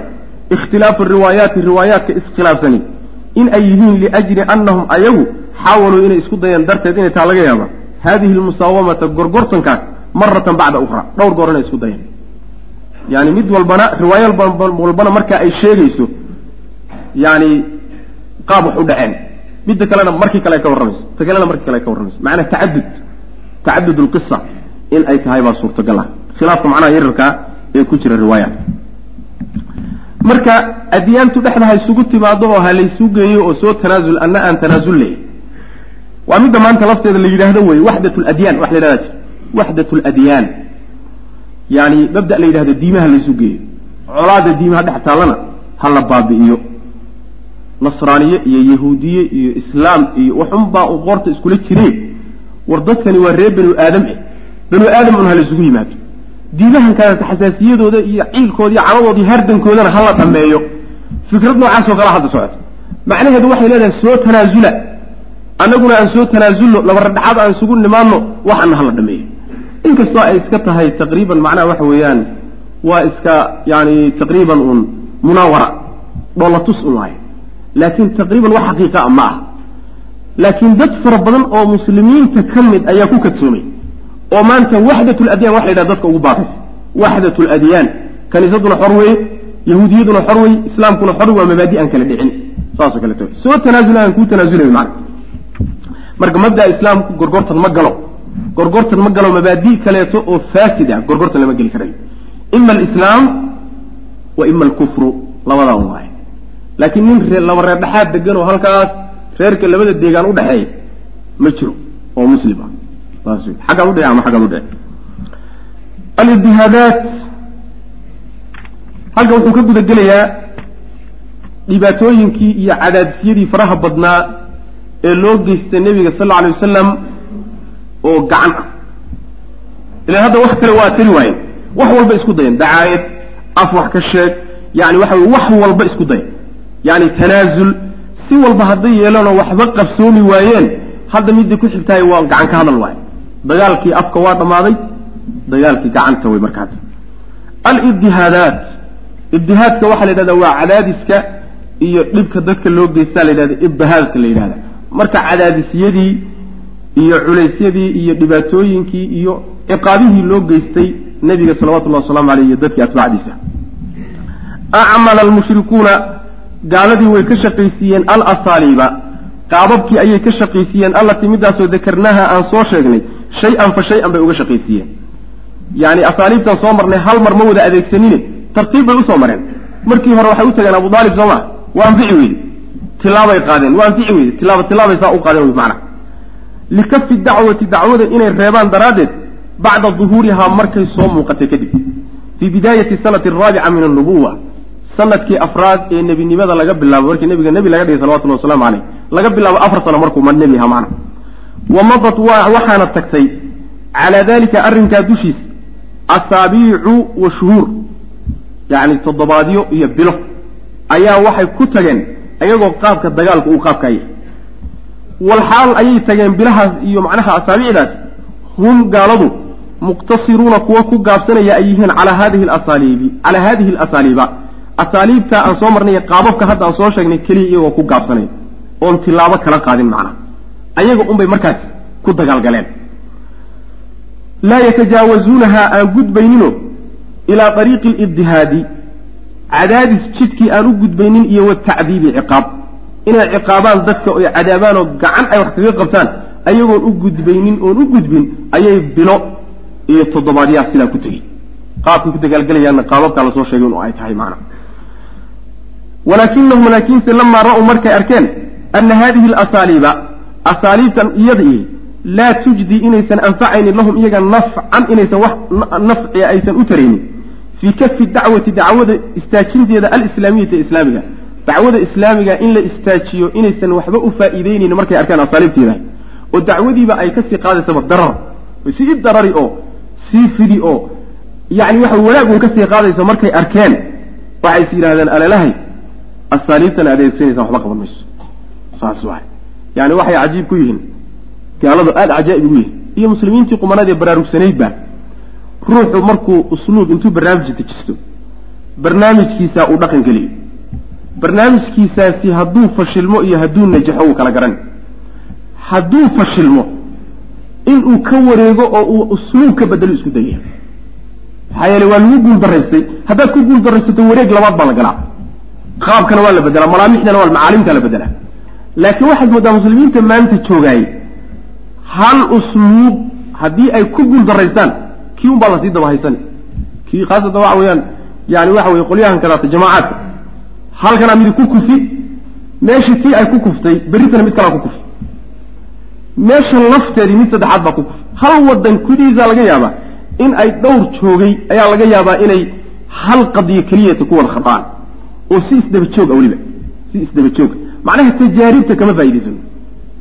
ikhtilaafu riwaayaati riwaayaadka iskhilaafsani in ay yihiin liajli annahum ayagu xaawaluu inay isku dayeen darteed inay taa laga yaaba hadihi lmusaawamata gorgortankaas maratan bacda ukhra. Dhowr goor inay isku dayeen yani mid walbana riwaayo walbana marka ay sheegayso yani qaab wax u dhaceen. Midda kalena markii kale ka warramayso ta kalena markii kale ka warramayso macnaa tacadud tacadud lqisa in ay tahay baa suurtagal ah. Khilaafka macnaha yararkaa ee ku jira riwaayaat marka adyaantu dhexda ha isugu timaado oo ha laysu geeyo oo soo tanaasul anna aan tanaasul leey waa midda maanta lafteeda la yidhaahdo wey waxdat ladyaan wax la yidhahda jir. Waxdat ladyaan yani mabda la yidhahdo diimaha laysu geeyo. Colaada diimaha dhex taallana ha la baabi'iyo nasraaniye iyo yahuudiye iyo islaam iyo waxunbaa u qoorta iskula jire war dadkani waa reer banu aadam eh. Banu aadam un ha laysugu yimaado. Diimahankaas xasaasiyadooda iyo ciilkooda iyo caladoodii hardankoodana hala dhameeyo. Fikrad noocaasoo kala hadda socota. Macnaheedu waxay leedahay soo tanaasula annaguna aan soo tanaasulno labaradhaxaad aan isugu nimaadno waxana hala dhameeyo. Inkastoo ay iska tahay taqriiban macnaha waxa weeyaan waa iska yani taqriiban uun munaawara dhoolatus un waaye laakiin taqriiban wax xaqiiqa a ma ah laakiin dad fara badan oo muslimiinta ka mid ayaa ku kadsoomay oo maanta waxdat ladyaan waxa la yidhaha dadka ugu baaqaysa waxdat ladyaan kaniisaduna xor weeye yahuudiyaduna xor weeye islaamkuna xor waa mabaadi aan kala dhicin. Saasoo kaleeto soo tanaasula aan kuu tanaasulayo macna. Marka mabdaa islaamku gorgortan ma galo. Gorgortan ma galo mabaadi kaleeto oo faasid ah gorgortan lama geli karayo ima alislaam wa ima alkufru labadaa waaye laakiin nin laba reer dhexaad degan oo halkaas reerka labada deegaan udhexeeya ma jiro oo muslim ah. Xaggaad udhici ama xaggaad udhici alidihaadaat halkan wuxuu ka guda gelayaa dhibaatooyinkii iyo cadaadisyadii faraha badnaa ee loo geystay nebiga sal alla alay wasalam oo gacan ah. Ilan hadda wax kale waa tari waayeen wax walba isku dayan. Dacaayad af wax ka sheeg. Yani waxa wax walba isku daya yani tanaasul si walba hadday yeelanoo waxba qabsoomi waayeen hadda midii ku xigtahay waa gacan ka hadal waaye. Dagaalkii afka waa dhammaaday dagaalkii gacanta wey markaas. Alidihaadaat ibdihaadka waxaa la yidhahda waa cadaadiska iyo dhibka dadka loo geystaa la yidhahda ibdihaadka la yidhahda marka cadaadisyadii iyo culaysyadii iyo dhibaatooyinkii iyo ciqaabihii loo geystay nebiga salawatullahi wasalaamu aleyh iyo dadkii atbaacdiisa. Acmala almushrikuuna gaaladii way ka shaqaysiiyeen alasaaliiba. Qaababkii ayay ka shaqaysiiyeen allatii midaasoo dakarnaha aan soo sheegnay shay-an fa shay-an bay uga shaqaysiiyeen. Yani asaaliibtan soo marnay hal mar ma wada adeegsanine tartiib bay u soo mareen. Markii hore waxay u tageen abu aalib soo maa waa anfici tilaabay qaadeen waa anfici tilaaba tilaabay saa u qaadeen wy likafi dacwati dacwada inay reebaan daraaddeed bacda duhuurihaa markay soo muuqatay kadib. Fii bidaayati sanati araabica min annubuwa sannadkii afraad ee nebinimada laga bilaabo markii nebiga nebi laga dhigay salawatullahi wasalaamu caleyh laga bilaabo afar sano markuu ma nebi ahaa macna wa madat waxaana tagtay calaa dalika arrinkaa dushiis asaabiicu wa shuhuur yacni toddobaadyo iyo bilo ayaa waxay ku tageen iyagoo qaabka dagaalka uu qaabkaaya walxaal ayay tageen bilahaas iyo macnaha asaabicdaas hum gaaladu muqtasiruuna kuwa ku gaabsanaya ay yihiin calaa hadihi alasaaliibi calaa hadihi alasaaliiba asaaliibta aan soo marnay qaababka hadda aan soo sheegnay keliya iyagoo ku gaabsanay oon tilaabo kala qaadin macnaha ayaga unbay markaas ku dagaalgaleen laa yatajaawazuunaha aan gudbaynino ilaa ariiqi libdihaadi cadaadis jidkii aan u gudbaynin iyo watacdiibi ciqaab inay ciqaabaan dadka oy cadaabaan oo gacan ay wax kaga qabtaan ayagoon u gudbaynin oon u gudbin ayay bilo iyo toddobaadyaha sidaa ku tegey qaabkay ku dagaalgelayaanna qaababkaa la soo sheegay inu ay tahay macna walaakinahum laakiinse lamaa ra'uu markay arkeen ana hadihi alasaaliiba asaaliibtan iyadii laa tujdi inaysan anfacaynin lahum iyaga nafcan inaysan wax nafcia aysan u taraynin. Fii kafi dacwati dacwada istaajinteeda alislaamiyata islaamiga dacwada islaamiga in la istaajiyo inaysan waxba u faa'iideynaynin markay arkaan asaaliibteeda. Oo dacwadiiba ay ka sii qaadaysaba darar sii darari oo sii fidi oo yani waxa wanaag un ka sii qaadayso markay arkeen. Waxay is yidhahdeen alelahay asaaliibtan adeegsanaysa waxba qaban mayso saas waay yani waxay cajiib ku yihiin gaaladu aada cajaa'ib ugu yihiin iyo muslimiintii qumanadee baraarugsanaydba ruuxu markuu usluub intuu barnaamij dejisto barnaamijkiisaa uu dhaqan geliyo barnaamijkiisaasi hadduu fashilmo iyo hadduu najaxo uu kala garan hadduu fashilmo inuu ka wareego oo uu usluub ka bedelo isku dayaya maxaa yeele waa lagu guul daraystay haddaad ku guul daraysato wareeg labaad baa la galaa qaabkana waa la bedelaa malaamixdana waa macaalimta la bedelaa laakiin waxaad moodaa muslimiinta maanta joogaay hal usluub haddii ay ku guul daraystaan kii un baa la sii daba haysani kii khaasatan waxa weeyaan yani waxa weye qolyahan kadaata jamaacaadka. Halkanaa midi ku kufi meeshii tii ay ku kuftay berritana mid kalaa ku kufi. Meesha lafteedii mid saddexaad baa ku kufi. Hal wadan kudiisa laga yaabaa in ay dhowr joogay ayaa laga yaabaa inay hal qadiyo keliyata ku wada khadaan oo si isdaba joog a weliba si isdaba jooga macnaha tajaaribta kama faa'idaysano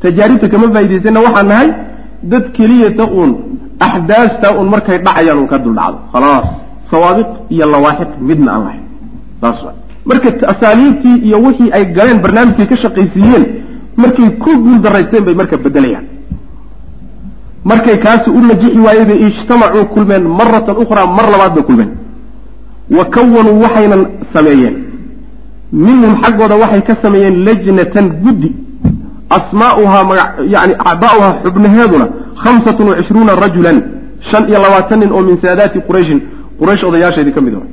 tajaaribta kama faa'idaysana waxaan nahay dad keliyata uun axdaasta uun markay dhacayaan uun ka dul dhacdo khalaas sawaabiq iyo lawaaxiq midna aan lahayn. Saas marka asaaliibtii iyo wixii ay galeen barnaamijkay ka shaqaysiiyeen markay ku guul daraysteen bay marka bedelayaan markay kaasi u najixi waayey bay ijtamacuu kulmeen maratan ukhraa mar labaad bay kulmeen. Wa kawanuu waxaynan sameeyeen minhum xaggooda waxay ka sameeyeen lajnatan guddi. Asmaa'uhaa yani acdaa'uhaa xubnaheeduna khamsatun wa rajulan shan iyo labaatan nin oo min saadaati qurayshin. Quraysh odayaasheedii ka mid ah.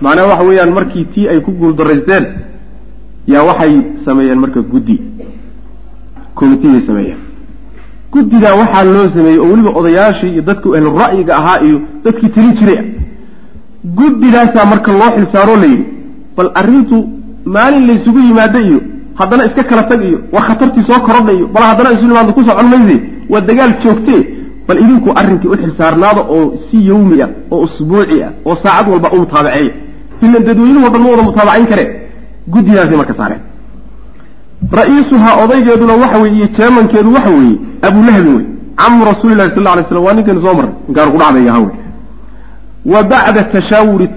Macnaha waxa weeyaan markii tii ay ku guuldaraysteen yaa waxay sameeyeen marka guddi. Komitiyay sameeyeen. Guddigaa waxaa loo sameeyey oo weliba odayaashii iyo dadku ahlu ra'yiga ahaa iyo dadkii tali jiray. Ah guddidaasaa marka loo xilsaaroo la yidhi bal arrintu maalin laysugu yimaado iyo haddana iska kala tag iyo war khatartii soo korodha iyo bal haddana isu ku socon mayse waa dagaal joogtee bal idinku arrinkii u xilsaarnaada oo si yawmi ah oo usbuuci ah oo saacad walba u mutaabaceeya ilan dadweynuhu dhan ma wada mutaabacayn kare. Guddidaasay marka saareen ra'iisuhaa odaygeeduna waxa weye iyo jeemankeedu waxa weeye abulahabin wey camu rasuuli lahi sal lla alay slam waa ninkaynu soo marnay inkaanu ku dhacday ahaa wey wa bacda tashaawuri